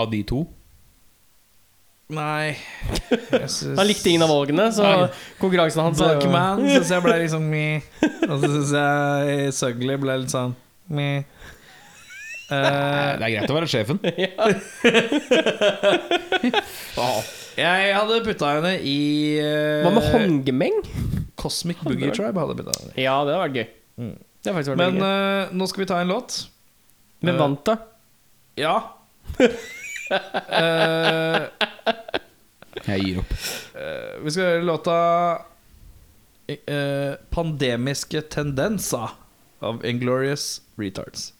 Av de to. Nei synes- Han likte ingen av valgene, så Nei. konkurransen hans Buckman Blackman syns jeg ble liksom meh. Og så syns jeg Søgli ble litt sånn meh. Eh, Eh, det er greit å være sjefen. Ja jeg hadde putta henne i uh, Hva med håndgemeng? Cosmic Boogie Tribe. hadde putta henne. Ja, det hadde vært gøy. Mm. Vært Men eh, nå skal vi ta en låt. Med vant, Vanta. Ja. Eh, Jeg gir opp. Uh, vi skal høre låta uh, 'Pandemiske tendenser' av Inglorious Retards.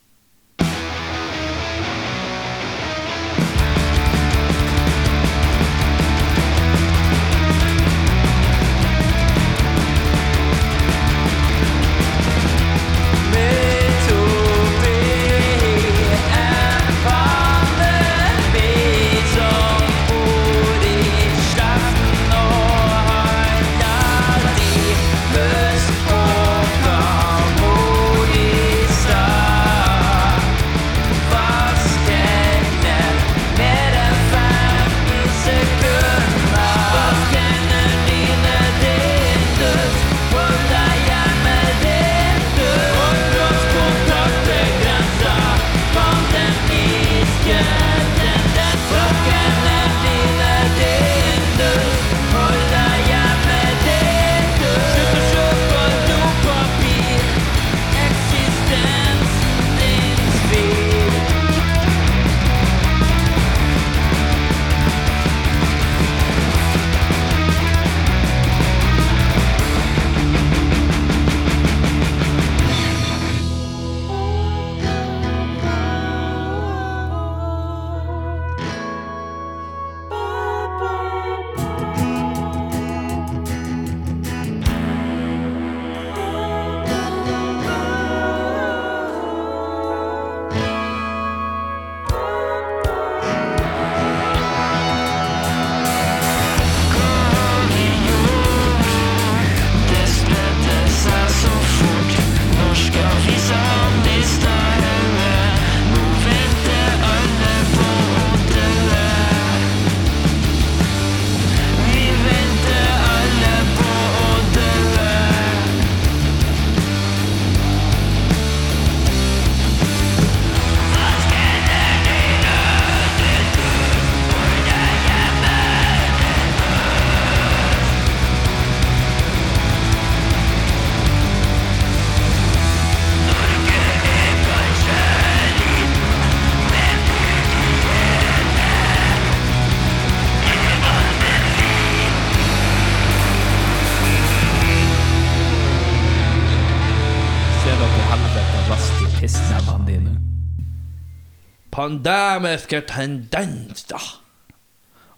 Han dame skal tendens, da.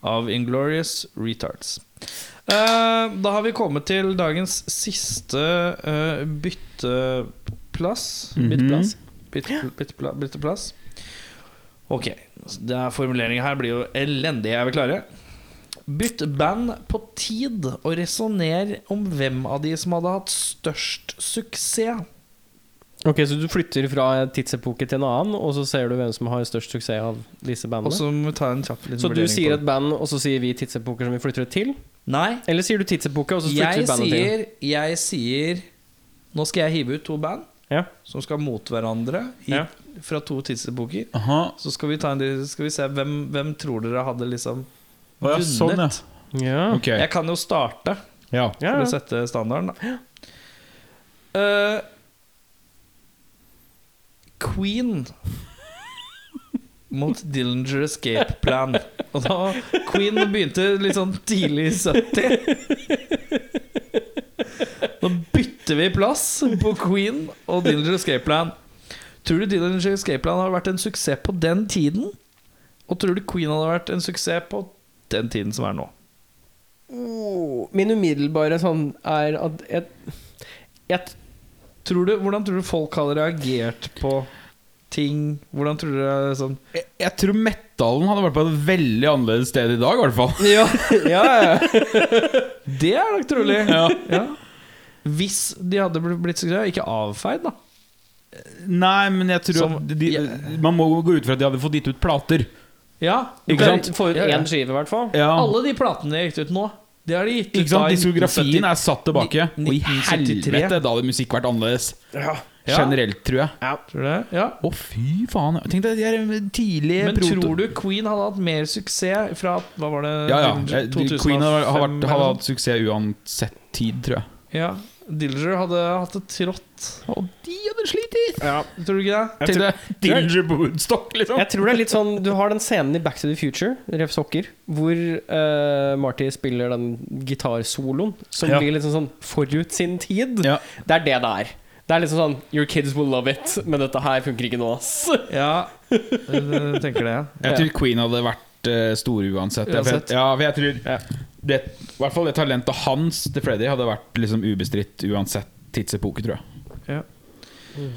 Av Inglorious Retards. Eh, da har vi kommet til dagens siste eh, bytteplass. Mhm. Bytteplass. Bytte, byttepla, bytteplass. Ok. Det er Formuleringen her blir jo elendig. Er vi klare? Bytt band på tid, og resonner om hvem av de som hadde hatt størst suksess. Ok, Så du flytter fra en tidsepoke til en annen, og så ser du hvem som har størst suksess av disse Og bandene? så må vi ta en kjapp liten Så du vurdering sier på et det. band, og så sier vi tidsepoker som vi flytter det til? Nei, Eller sier du tidsepoke, og så flytter jeg vi bandet til? sier, jeg sier Nå skal jeg hive ut to band Ja. som skal mot hverandre i, Ja. fra to tidsepoker. Aha. Så skal vi, ta en, skal vi se hvem, hvem tror dere hadde liksom Å, ja, sånn, ja. Ja. Ok. Jeg kan jo starte Ja. Ja, for ja. å sette standarden, da. Eh, Queen mot Dillinger Escape Plan. Og da Queen begynte litt sånn tidlig i 70. Nå bytter vi plass på Queen og Dillinger Escape Plan. Tror du Dillinger Escape Plan hadde vært en suksess på den tiden? Og tror du Queen hadde vært en suksess på den tiden som er nå? Oh, min umiddelbare sånn er at jeg, jeg Tror du, hvordan tror du folk hadde reagert på ting? Hvordan tror du det er sånn Jeg, jeg tror metallen hadde vært på et veldig annerledes sted i dag, i hvert fall. Ja, ja, ja. Det er nok trolig. Ja. Ja. Hvis de hadde blitt blitt greie, ikke avfeid, da. Nei, men jeg tror Som- at de, Ja. Man må gå ut fra at de hadde fått gitt ut plater. Ja, Ikke sant? få ja. én skive, i hvert fall. Ja. Alle de platene de gikk ut nå, de har de gitt ut da Diskografien er satt tilbake. Og i helvete, da hadde musikk vært annerledes. Ja. Generelt, tror jeg. Tror det? Ja. Å, fy faen. Tenk deg de er tidlige Men proto- tror du Queen hadde hatt mer suksess fra Hva var det? Ja, ja. Eh, 2005 Queen hadde, har vært, hadde hatt suksess uansett tid, tror jeg. Ja. Dillinger hadde hatt det trått. Og de hadde slitt! Ja, tror du ikke det? Tenk deg Dillinger på Woodstock, liksom. Jeg tror det er litt sånn Du har den scenen i Back to the Future, Ref Sokker, hvor uh, Marty spiller den gitarsoloen som Ja. blir liksom sånn forut sin tid. Ja. Det er det det er. Det er liksom sånn Your kids will love it, men dette her funker ikke nå, ass. Ja, jeg tenker det. Jeg tror Queen hadde vært uh, store uansett. Jeg- Ja, for jeg tror Ja. Det, I hvert fall det talentet hans til Freddy hadde vært liksom ubestridt uansett tidsepoke, tror jeg.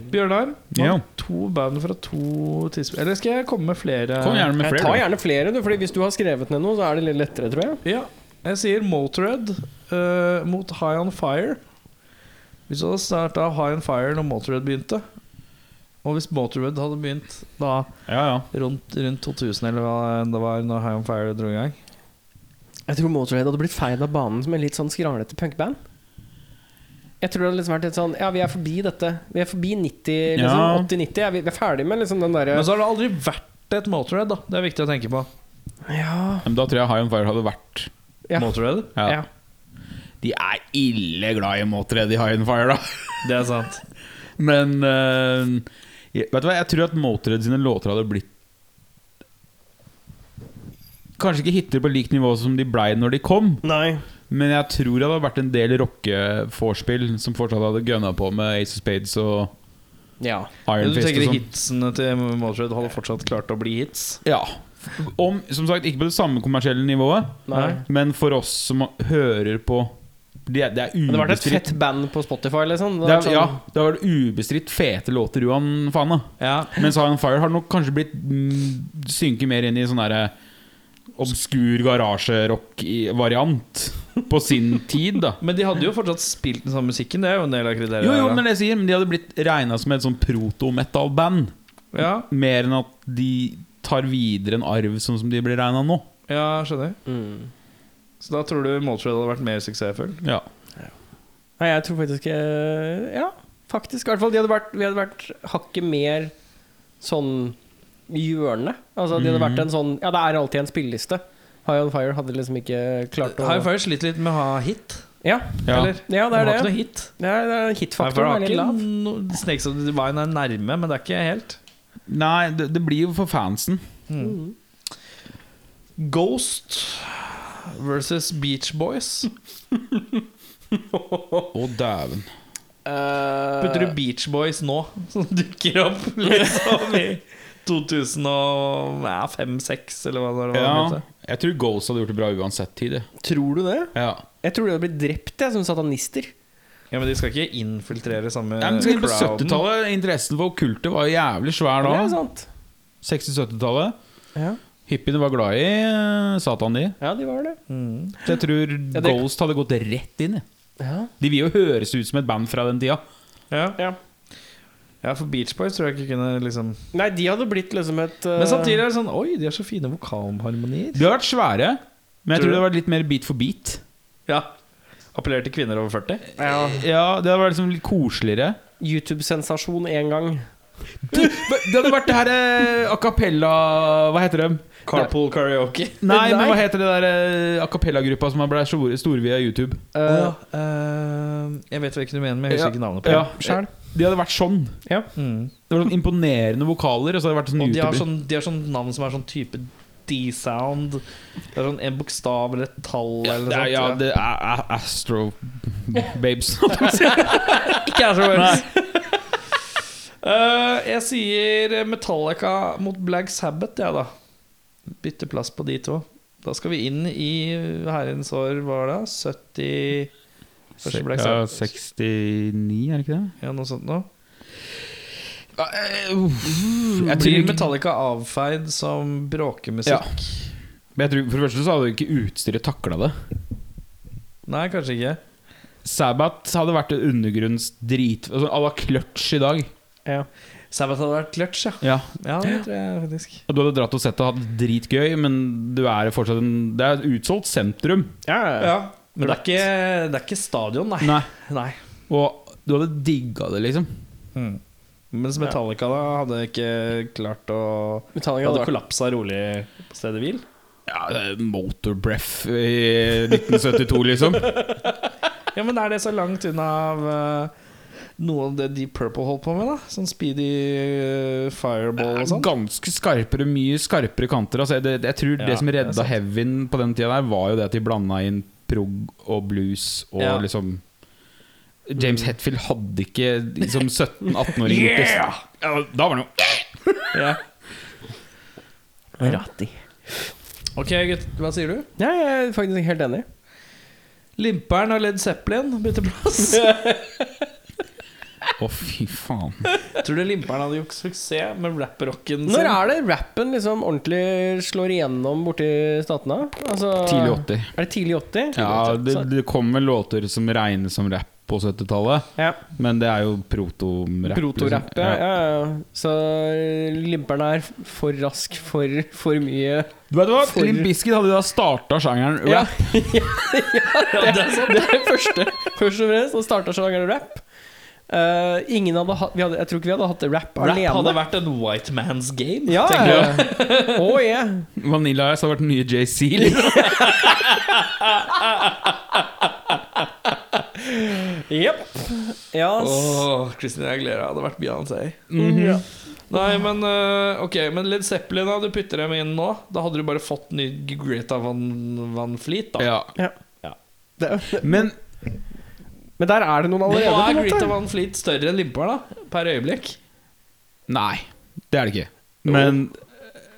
Bjørnar, Ja. to band fra to tidspunkt Eller skal jeg komme med flere? Kom gjerne med Jeg flere. tar gjerne flere, du, Fordi hvis du har skrevet ned noe, så er det litt lettere, tror jeg. Ja, jeg sier Motorhead uh, mot High On Fire. Hvis du hadde starta High On Fire når Motorhead begynte, og hvis Motorhead hadde begynt da Ja, ja. rundt, rundt 2000, eller hva det var når High On Fire dro i gang Jeg tror Motorhead hadde blitt feid av banen som en litt sånn skranglete punkband. Jeg tror det hadde liksom vært litt sånn Ja, vi er forbi dette. Vi er forbi 90, liksom. Ja. 80-90. Ja, vi vi er ferdig med liksom den derre Men så har det aldri vært et Motorhead, da. Det er viktig å tenke på. Ja. Men da tror jeg High On Fire hadde vært Ja. Motorhead. ja. ja. De er ille glad i Motorhead i High On Fire, da. Det er sant. Men eh, jeg- Vet du hva, jeg tror at Motorhead sine låter hadde blitt Kanskje ikke hiter på likt nivå som de blei når de kom, Nei. men jeg tror det hadde vært en del rockevorspill som fortsatt hadde gønna på med Ace of Spades og Ja. Iron Fist tenker du tenker hitsene til Motorhead hadde fortsatt klart å bli hits? Ja. Om, som sagt, ikke på det samme kommersielle nivået, Nei. men for oss som hører på Det er, det er Men det har vært et fett band på Spotify, liksom. det det, er, Ja, sånn- det har vært ubestridt fete låter Johan faen. da. Ja. Mens Iron Fire har nok kanskje blitt mm, synker mer inn i sånn derre obskur garasjerock-variant på sin tid, da. Men de hadde jo fortsatt spilt den samme musikken. Det er jo en del av kriteriet. Jo, jo, men det jeg sier Men de hadde blitt regna som et sånn proto-metal-band. ja, Mer enn at de tar videre en arv sånn som de blir regna nå. ja, skjønner. mm. Så da tror du Motorhead hadde vært mer suksessfull? Ja. Nei, jeg tror faktisk eh, Ja, faktisk. I hvert fall de hadde vært, vi hadde vært hakket mer sånn hjørne. Altså, de hadde vært en sånn Ja, det er alltid en spilleliste. High On Fire hadde liksom ikke klart å High Fire sliter litt med å ha hit. Ja, Ja. Eller? ja det De er har ikke noe hit. Det er, det er Hitfaktoren er litt lav. no, Snakes of the Divine er nærme, men det er ikke helt. Nei, det, det blir jo for fansen. Ghost versus Beach Boys. Å, dæven. Eh, Putter du Beach Boys nå, som dukker opp liksom i 2005-2006, eller hva det var. Ja, jeg tror Ghost hadde gjort det bra uansett tid. Tror du det? Ja. Jeg tror de hadde blitt drept jeg, som satanister. Ja, Men de skal ikke infiltrere samme Ja, men På 70-tallet Interessen for okkulte var jævlig svær da. Ja, 60-70-tallet. Ja. Hippiene var glad i eh, Satan, de. ja, de var det. Mm. Så jeg tror det- Ghost hadde gått rett inn. i. Ja. De vil jo høres ut som et band fra den tida. Ja. Ja. Ja, for Beach Boys tror jeg ikke kunne liksom Nei, de hadde blitt liksom et uh, Men samtidig er det sånn Oi, de har så fine vokalharmonier. De har vært svære, men jeg Tror tror det har vært litt mer beat for beat. Ja Appellert til kvinner over 40. ja, Ja, Det hadde vært liksom litt koseligere. YouTube-sensasjon én gang. Det hadde vært det her eh, a cappella Hva heter det? Carpool karaoke. Nei, men hva heter det der eh, a cappella-gruppa som ble store, store via YouTube? Uh, uh, jeg vet hva du mener, men jeg husker Ja. ikke navnet på Ja, det. Sjæl. De hadde vært sånn. Mm. Det var sånn imponerende vokaler. Og så hadde det vært sånn Og de har, sånn, de har sånn navn som er sånn type D-sound. Det er sånn en bokstav eller et tall Ja, eller noe sånt. ja, det er Astro Babes. Ikke Astro Babes. Uh, Jeg sier Metallica mot Black Sabbath, jeg, da. Bytte plass på de to. Da skal vi inn i herrens år, hva var det? 70 Første Black Ja, 69, er det ikke det? Ja, noe sånt noe. Jeg Blir tror, Metallica avfeid som bråkemusikk? Ja. men jeg tror For det første så hadde ikke utstyret takla det. Nei, kanskje ikke. Sabbath hadde vært en undergrunns drit... Altså, à la clutch i dag. Ja. Sabbath hadde vært clutch, ja. Ja Ja, det tror jeg faktisk. Du hadde dratt og sett og hatt det dritgøy, men du er fortsatt en, det er et utsolgt sentrum. Ja, ja. Ja, Men det er ikke, det er ikke stadion, nei. Nei nei. Og du hadde digga det, liksom. Mm. Mens Metallica da hadde ikke klart å Metallica hadde kollapsa rolig på stedet hvil. Ja, Motor Breath i 1972, liksom. Ja, men er det så langt unna av eh, noe av det Deep Purple holdt på med, da? Sånn speedy eh, fireball og sånn? Ganske skarpere, mye skarpere kanter. Altså, jeg, jeg tror Ja, det som redda. Heavyen på den tida der, var jo det at de blanda inn prog og blues og Ja. liksom James Hetfield hadde ikke som 17-18-åring gjort det. Ja, da var han jo Ja. Ratti. Ok, gutt, hva sier du? Ja, jeg er faktisk helt enig. Limperen og Led Zeppelin bytter plass. Å, fy faen. Tror du Limperen hadde gjort suksess med rapprocken sin? Når er det rappen liksom ordentlig slår igjennom borti statene? Altså, Tidlig 80. Er det tidlig 80? Ja, det, det kommer låter som regnes som rap på 70-tallet, ja. men det er jo proto-rapp. Protorapp, liksom. ja. ja. ja. Så limperen er for rask, for, for mye Du vet hva? For- Limp Bizkit hadde da starta sjangeren Ja, rap. ja, det. Det er det første. Først og fremst, og starta sjangeren rap. Eh, ingen hadde hatt vi hadde, Jeg tror ikke vi hadde hatt rap, Rap alene. hadde vært en white man's game. ja, tenker ja. jeg. Oh, yeah. Vanilla Ice hadde vært den nye JC. Liksom. Jepp. yes. Oh, Åh, Aguilera hadde vært Beyoncé. ja. Nei, men uh, Ok, men Led Zeppelin, da, du putter dem inn nå. Da hadde du bare fått ny Greta Van, Van Fleet, da. Ja. Det, er- Men men der er det noen allerede. Nå er en Greta. Van Fleet større enn Limperen, da. Per øyeblikk. Nei, det er det ikke. Men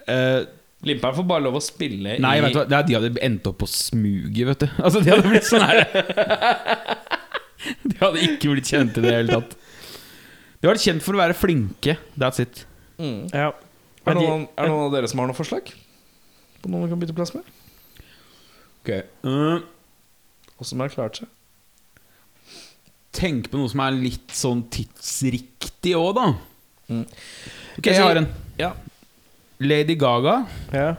uh, Limperen får bare lov å spille Nei, i vet du hva? Det er- De hadde endt opp på smuget, vet du. Altså, de hadde blitt sånn her De hadde ikke blitt kjent i det hele tatt. De var kjent for å være flinke. That's it. mm. Ja. er, det noen, er noen av dere som har noen forslag? På noen vi kan bytte plass med? Uh, Og som har klart seg? Tenk på noe som er litt sånn tidsriktig òg, da. Mm. Ok, jeg har en. Ja. Lady Gaga. ja.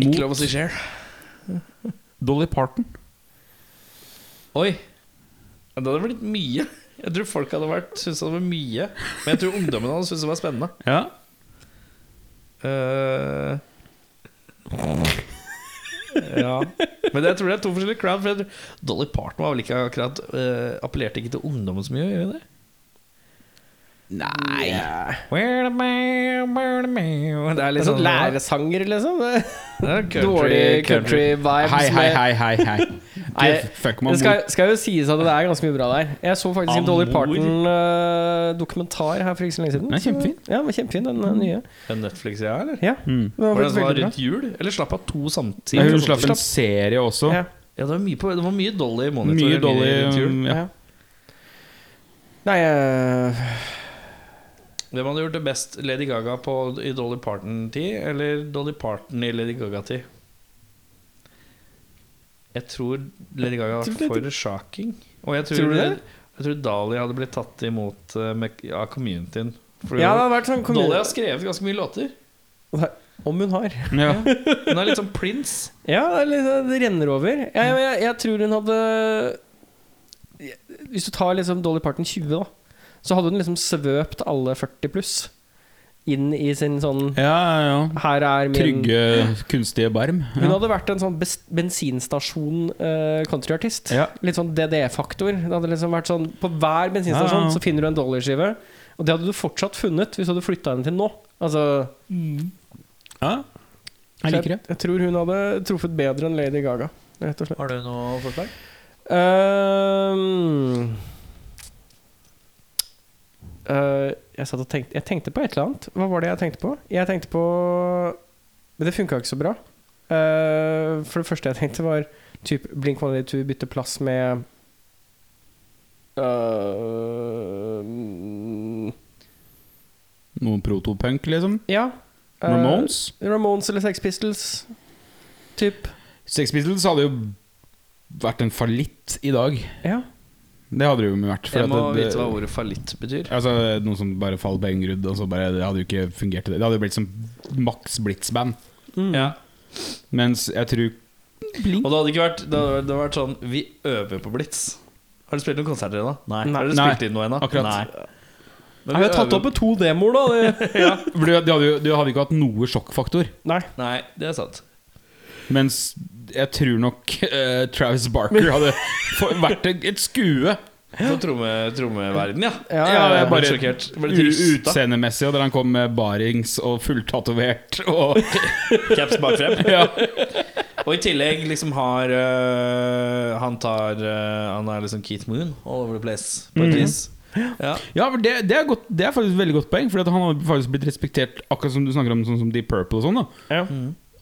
Ikke lov å si share. Dolly Parton. Oi. Det hadde blitt mye. Jeg tror folk hadde vært syntes det var mye. Men jeg tror ungdommen hadde syntes det var spennende. Ja. Eh, ja. Men jeg tror det er to forskjellige crowd. For Dolly Parton var vel ikke akkurat uh, appellerte ikke til ungdommen så mye? Gjør det? Nei Det er litt Sånn sånn læresanger, liksom. Er country, Dårlig country vibes. Hei, hei, hei, hei, hei. Nei, fuck Det skal, skal jo sies at det er ganske mye bra der. Jeg så faktisk en Dolly. Parton-dokumentar her for ikke så lenge siden. Den er kjempefin. Ja, den var kjempefin, den eh, nye. En Netflix-greie, eller? Ja, Mm. den var Var det var rundt jul? Eller slapp av to Nei. Hun slapp en serie også. Ja. Ja, det var mye, på, det var mye Dolly Monitor Mye Dolly rundt jul. um, ja. Ja. Nei eh, Hvem hadde gjort det best? Lady Gaga på, i Dolly Parton-tid, eller Dolly Parton i Lady Gaga-tid? Jeg tror Lady Gaga var for shocking. Og jeg tror, Tror det? Jeg tror Dali hadde blitt tatt imot eh, med, av communityen. For Ja, det har vært sånn Dolly har skrevet ganske mye låter. Om hun har. Ja. Hun er litt sånn Prince. Ja, det, er litt, sånn- det renner over. Jeg, jeg, jeg tror hun hadde Hvis du tar liksom Dolly Parton 20, da, så hadde hun liksom svøpt alle 40 pluss inn i sin sånn ja, ja. Her er min Trygge, kunstige barm. Hun hadde vært en sånn bes- bensinstasjon uh. Ja. Litt sånn DDE-faktor. Det hadde liksom vært sånn På hver bensinstasjon Ja, ja. så finner du en dollarskive. Og det hadde du fortsatt funnet hvis du hadde flytta henne til nå. Altså Ja. Jeg liker det. Jeg, tror hun hadde truffet bedre enn Lady Gaga, rett og slett. Har du noe forslag? Ehm, eh, jeg satt og tenkte Jeg tenkte på et eller annet. Hva var det jeg tenkte på? Jeg tenkte på Men det funka ikke så bra. Uh, for det første jeg tenkte, var typ Blink 182 bytte plass med uh, Noen protopunk, liksom. Ja. Ramones. Ramones eller Sex Pistols. Typ. Sex Pistols hadde jo vært en fallitt i dag. Ja. Det hadde det jo vært. for Jeg at må det- vite hva ordet fallitt betyr. Altså Noen som bare faller på og så bare Det hadde jo ikke fungert. Det hadde jo blitt som Max Blitz-band. Mm. Ja. Mens jeg tror Blink Og det hadde ikke vært Det hadde, det hadde vært sånn Vi øver på Blitz. Har du spilt noen konserter ennå? Nei. Nei. Har dere spilt inn noe ennå? akkurat. Nei. Men vi har tatt opp med to demoer, da. Det. ja. Du, du, hadde jo, du hadde ikke hatt noe sjokkfaktor. Nei. Nei, det er sant. Mens jeg tror nok uh, Travis Barker hadde vært et, skue. Tromme, trommeverden, ja. Ja, Ja, ja, ja. Bare sjokkert. Utseendemessig, og der han kom med barings og fulltatovert og Caps bak frem. ja. Og i tillegg liksom har uh, Han tar uh, Han er liksom Keith Moon all over the place, på et Mhm. vis. Ja. Ja, det, det, er godt, det er faktisk et veldig godt poeng. For han har faktisk blitt respektert, akkurat som du snakker om sånn som Deep Purple og sånn. da Ja.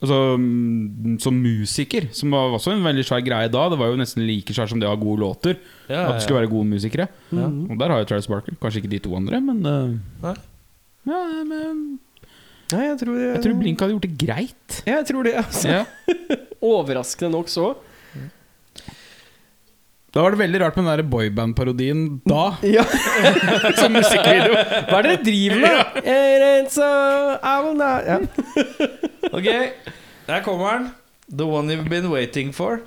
Altså mm, Som musiker, som var også en veldig svær greie da. Det var jo nesten like svær som det å ha gode låter. Ja, At det skulle være gode musikere. Ja. Og der har jo Travis Barker. Kanskje ikke de to andre, men uh, Nei. ja, men Nei, jeg tror, Jeg tror Blink hadde gjort det greit. Jeg tror det. Altså. Ja. Overraskende nok så. Da var det veldig rart med den der boyband-parodien da, Ja. som musikkvideo. Hva er det dere driver med? Er det så I will not ja. Ok, der kommer den. The one you've been waiting for.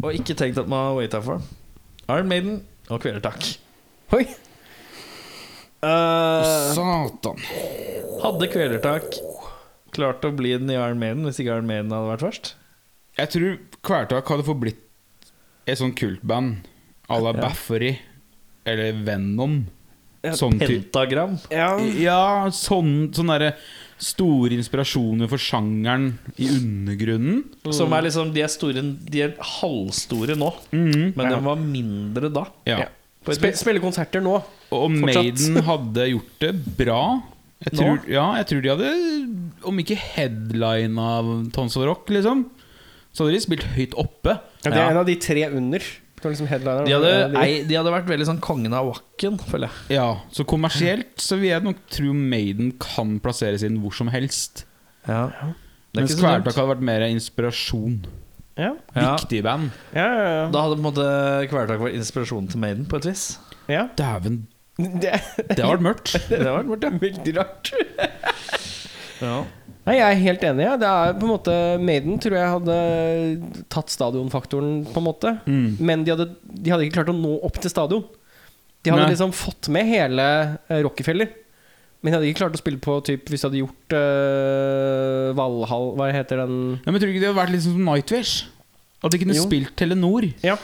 Og ikke tenkt at man har waita for. Iron Maiden og Kvelertak. Oi. Uh, Satan. Hadde Kvelertak klart å bli den i Iron Maiden hvis ikke Iron Maiden hadde vært først? Jeg tror Kvelertak hadde fått blitt et sånn kultband à la Ja. Baffery eller Venom. Ja, Sånn Pentagram. ja. Ja, sånn, sånn derre store inspirasjoner for sjangeren i undergrunnen. Som er liksom De er store De er halvstore nå, Mhm. men Ja. de var mindre da. Ja. Ja. Vis. spille konserter nå. Og Fortsatt. Maiden hadde gjort det bra. Jeg tror, ja, jeg tror de hadde, om ikke headline av Tons of Rock, liksom, så hadde de spilt høyt oppe. Ja, det er en av de tre under. Liksom. De hadde, ei, de hadde vært veldig sånn kongen av Wacken, føler jeg. Ja, Så kommersielt så vil jeg nok tro Maiden kan plasseres inn hvor som helst. Ja. Det er Mens. Kvelertak hadde vært mer inspirasjon. Ja. Ja. Viktig band. Ja, ja, ja. Da hadde på en måte Kvelertak vært inspirasjonen til Maiden, på et vis. ja. Dæven, Det, det har vært mørkt. Det har vært borte. veldig rart. Ja. Nei, jeg er helt enig. Ja. Det er på en måte Maiden tror jeg hadde tatt stadionfaktoren, på en måte. Mm. Men de hadde, de hadde ikke klart å nå opp til stadion. De hadde Nei. liksom fått med hele eh, Rockefeller. Men de hadde ikke klart å spille på typ, hvis de hadde gjort uh, Valhall Hva heter den Ja, men Tror du ikke det hadde vært litt som Nightwish? At de kunne Jo. spilt Telenor? Ja.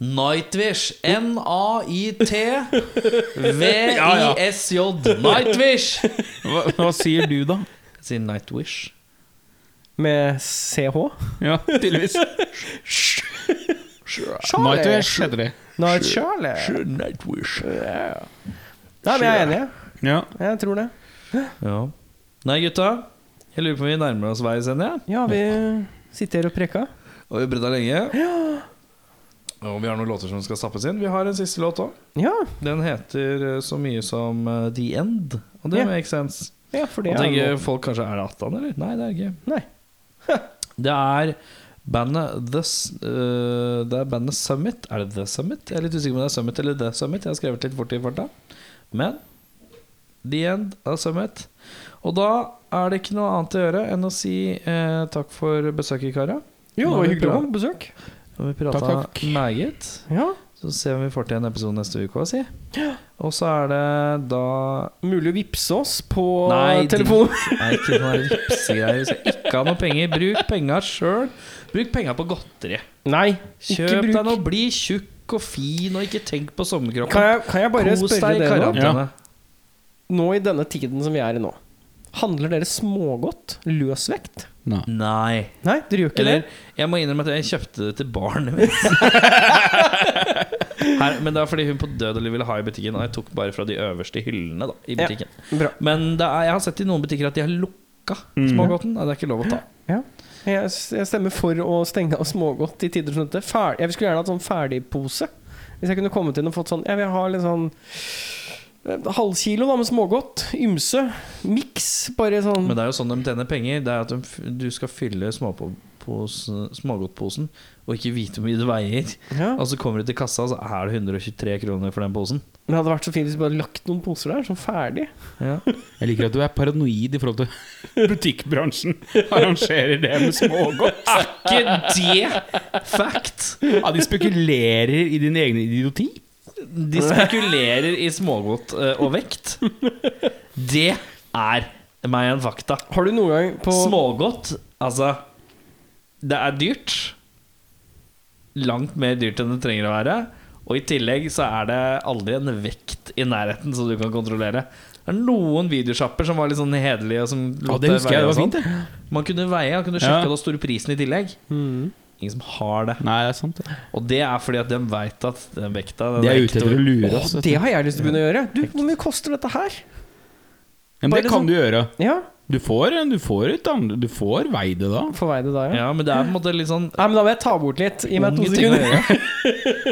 Nightwish. N-a-i-t-v-i-s-j. Nightwish. Hva, hva sier du, da? Jeg sier Nightwish. Med CH. Ja, tydeligvis. Nightwish heter de. Night Charlie. Nightwish. Ja. Nei, men jeg er enig. jeg. Ja. Jeg tror det. Ja. Nei, gutta. Jeg lurer på om vi nærmer oss veis ende. Ja. Ja, vi sitter her og preker. Og vi har bredd lenge. Og vi har noen låter som skal stappes inn. Vi har en siste låt òg. Ja, Den heter eh, så mye som eh, The End. Og det yeah. makes sense. Ja for det er tenker noe. folk kanskje er det 18, eller? Nei, det er ikke. Nei. Det er bandet The, øh, Det er bandet Summit. Er det The Summit? Jeg er litt usikker på om det er Summit eller The Summit. Jeg har skrevet litt fort i farta. Men The End of Summit. Og da er det ikke noe annet å gjøre enn å si uh, takk for besøket, karer. Jo, det var hyggelig å ha besøk. Nå har vi prata meget. Ja. Så ser vi om vi får til en episode neste uke si. Og så er det da Mulig å vippse oss på Nei, telefon. Nei, ikke noe ripsegreier. Hvis jeg ikke har noe penger. Bruk penga sjøl. Bruk penga på godteri. Nei, ikke Kjøp bruk deg noe, bli tjukk og fin, og ikke tenk på sommerkroppen. Kan jeg, kan jeg bare Kos spørre deg i dere nå? karantene. Nå i denne tiden som vi er i nå, handler dere smågodt løsvekt? Nei. Nei. Nei, dere gjør ikke Eller, det? jeg må innrømme at jeg kjøpte det til barnet mitt. Her, men det er fordi hun på død ville ha i butikken, og jeg tok bare fra de øverste hyllene. da I butikken ja, Men det er, jeg har sett i noen butikker at de har lukka smågodten. Det er ikke lov å ta. Ja. Jeg, jeg stemmer for å stenge av smågodt i tider som dette. Jeg skulle gjerne hatt sånn ferdigpose. Hvis jeg kunne kommet inn og fått sånn Jeg vil ha litt sånn Halvkilo da med smågodt. Ymse. Miks. Bare sånn Men det er jo sånn de tjener penger. Det er at de, du skal fylle smågodtposen og ikke vite hvor mye det veier. ja. Og så kommer du til kassa, så er det 123 kroner for den posen. Men det hadde vært så fint hvis vi bare lagt noen poser der, sånn ferdig. Ja. Jeg liker at du er paranoid i forhold til butikkbransjen. Arrangerer det med smågodt. Ikke det fact! Ja, de spekulerer i din egen idioti. De spekulerer i smågodt eh, og vekt. Det er meg en fakta. Har du noen gang på Smågodt, altså Det er dyrt. Langt mer dyrt enn det trenger å være. Og i tillegg så er det aldri en vekt i nærheten som du kan kontrollere. Det er noen videosjapper som var litt sånn hederlige. Og som Ja, det husker jeg. Det var fint, sånn. det. Man kunne veie, man kunne sjekke Ja. den store prisen i tillegg. Mhm. Ingen som har det. Nei, det er sant. det. Og det er fordi at de veit at den vekta den De er ute etter å lure oss. Åh, det har jeg lyst til å begynne å gjøre. Du, Hvor mye koster dette her? Men bare det kan sånn- du gjøre. Ja, Du får, du får, et du får vei det da. Får vei det da, ja. Ja, men det er på en måte litt sånn Nei, men Da må jeg ta bort litt. Gi meg to sekunder.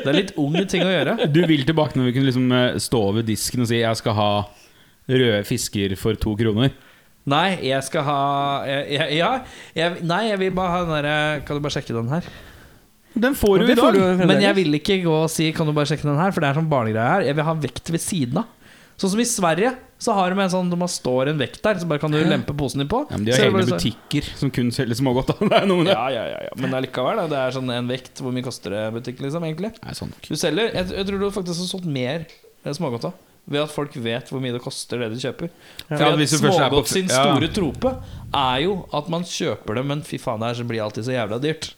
Det er litt unge ting å gjøre. Du vil tilbake når vi kunne liksom eh, stå over disken og si 'jeg skal ha røde fisker for to kroner'. Nei, jeg skal ha jeg, jeg, Ja, jeg, nei, jeg vil bare ha den derre Kan du bare sjekke den her? Den får du i dag. du. Men jeg vil ikke gå og si Kan du bare sjekke den her, for det er sånn barnegreie her. Jeg vil ha vekt ved siden av. Sånn som i Sverige, så har de en sånn man står en vekt der, så bare kan du lempe posen din på. Ja, men de har hele egne butikker som kun selger smågodt. Ja, ja, ja, ja. Men allikevel, det er sånn en vekt. Hvor mye koster det butikk, liksom, egentlig? Nei, sånn. Du selger Jeg, jeg tror du faktisk har solgt mer eh, smågodt da ved at folk vet hvor mye det koster det de kjøper. For Ja, du Smågodt sin ja. store trope er jo at man kjøper det, men fy faen, det her så blir alltid så jævla dyrt.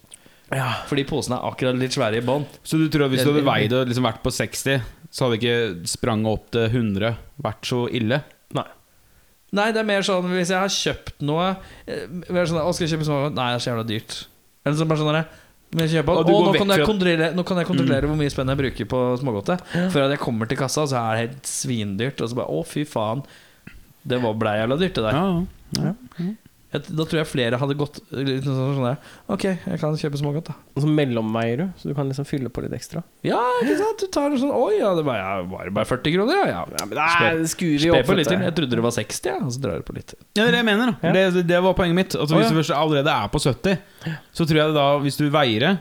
Fordi posene er akkurat litt svære i bånn. Så du tror at hvis du hadde veid og liksom vært på 60, så hadde ikke spranget opp til 100 vært så ille? Nei, Nei, det er mer sånn hvis jeg har kjøpt noe eh, sånn, Å, skal jeg kjøpe smågodt? Nei, det er så jævla dyrt. Eller så bare sånn men jeg Og å, du går nå, kan jeg Mm. kontrollere, nå kan jeg kontrollere hvor mye spenn jeg bruker på smågodtet. Før at jeg kommer til kassa, så er det helt svindyrt. Og så bare Å, fy faen. Det var blei jævla dyrt, det der. Ja, Jeg, da tror jeg flere hadde gått litt sånn, sånn der Ok, jeg kan kjøpe smågodt, da. Og så mellomveier du, så du kan liksom fylle på litt ekstra. Ja, ikke sant? Du tar sånn Oi, ja, det var, ja, var det bare 40 kroner, ja. ja. Ja, men skuer vi Spe opp på litt til. Jeg trodde det var 60, ja. Og så drar du på litt til. Ja, det er det jeg mener. Ja. Det, det var poenget mitt. Altså, hvis du først allerede er på 70, så tror jeg da, hvis du veier det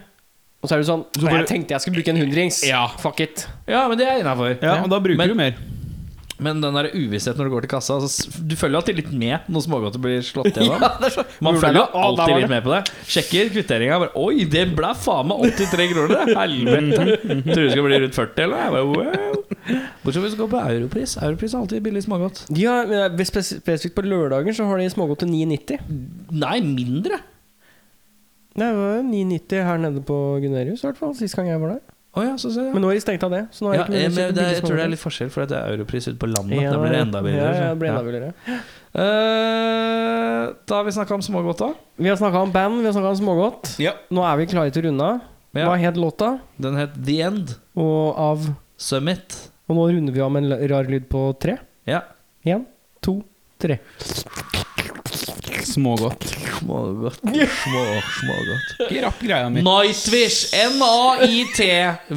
Og så er du sånn Så Jeg tenkte jeg skulle bruke en hundrings. Ja. Fuck it. Ja, men det er jeg innafor. Ja, og da bruker Men- du mer. Men den der uvissheten når du går til kassa altså, Du følger alltid litt med når smågodter blir slått gjennom. Ja, så Man følger det? Alltid litt med på det. Sjekker kvitteringa. Oi, det ble faen meg 83 kroner! Helvete! Tror du det skal bli rundt 40, eller? Bare, wow. Bortsett hvis du går på Europris. Europris er alltid billig smågodt. Ja, men spes- spesifikt på lørdager så har de smågodt til 9,90. Nei, mindre. Det var jo 9,90 her nede på Gunerius, i hvert fall. Sist gang jeg var der. Oh, ja, så, så, ja. Men nå er de stengt av det. Så nå er ja, ikke jeg, eh, men, det, jeg tror det er litt forskjell, for det er europris ute på landet. Ja, da blir det enda billigere. Ja, det blir. Uh, da har vi snakka om smågodt, da. Vi har snakka om band, vi har snakka om smågodt. Nå er vi klare til å runde av. Hva het låta? Den het The End. Og av Summit. Og nå runder vi av med en rar lyd på tre. Ja. Én, to, tre. Smågodt. Smågodt. Små, smågodt. Ikke rapp greia mi. Nightwish. N-a-i-t-v-e-s-j.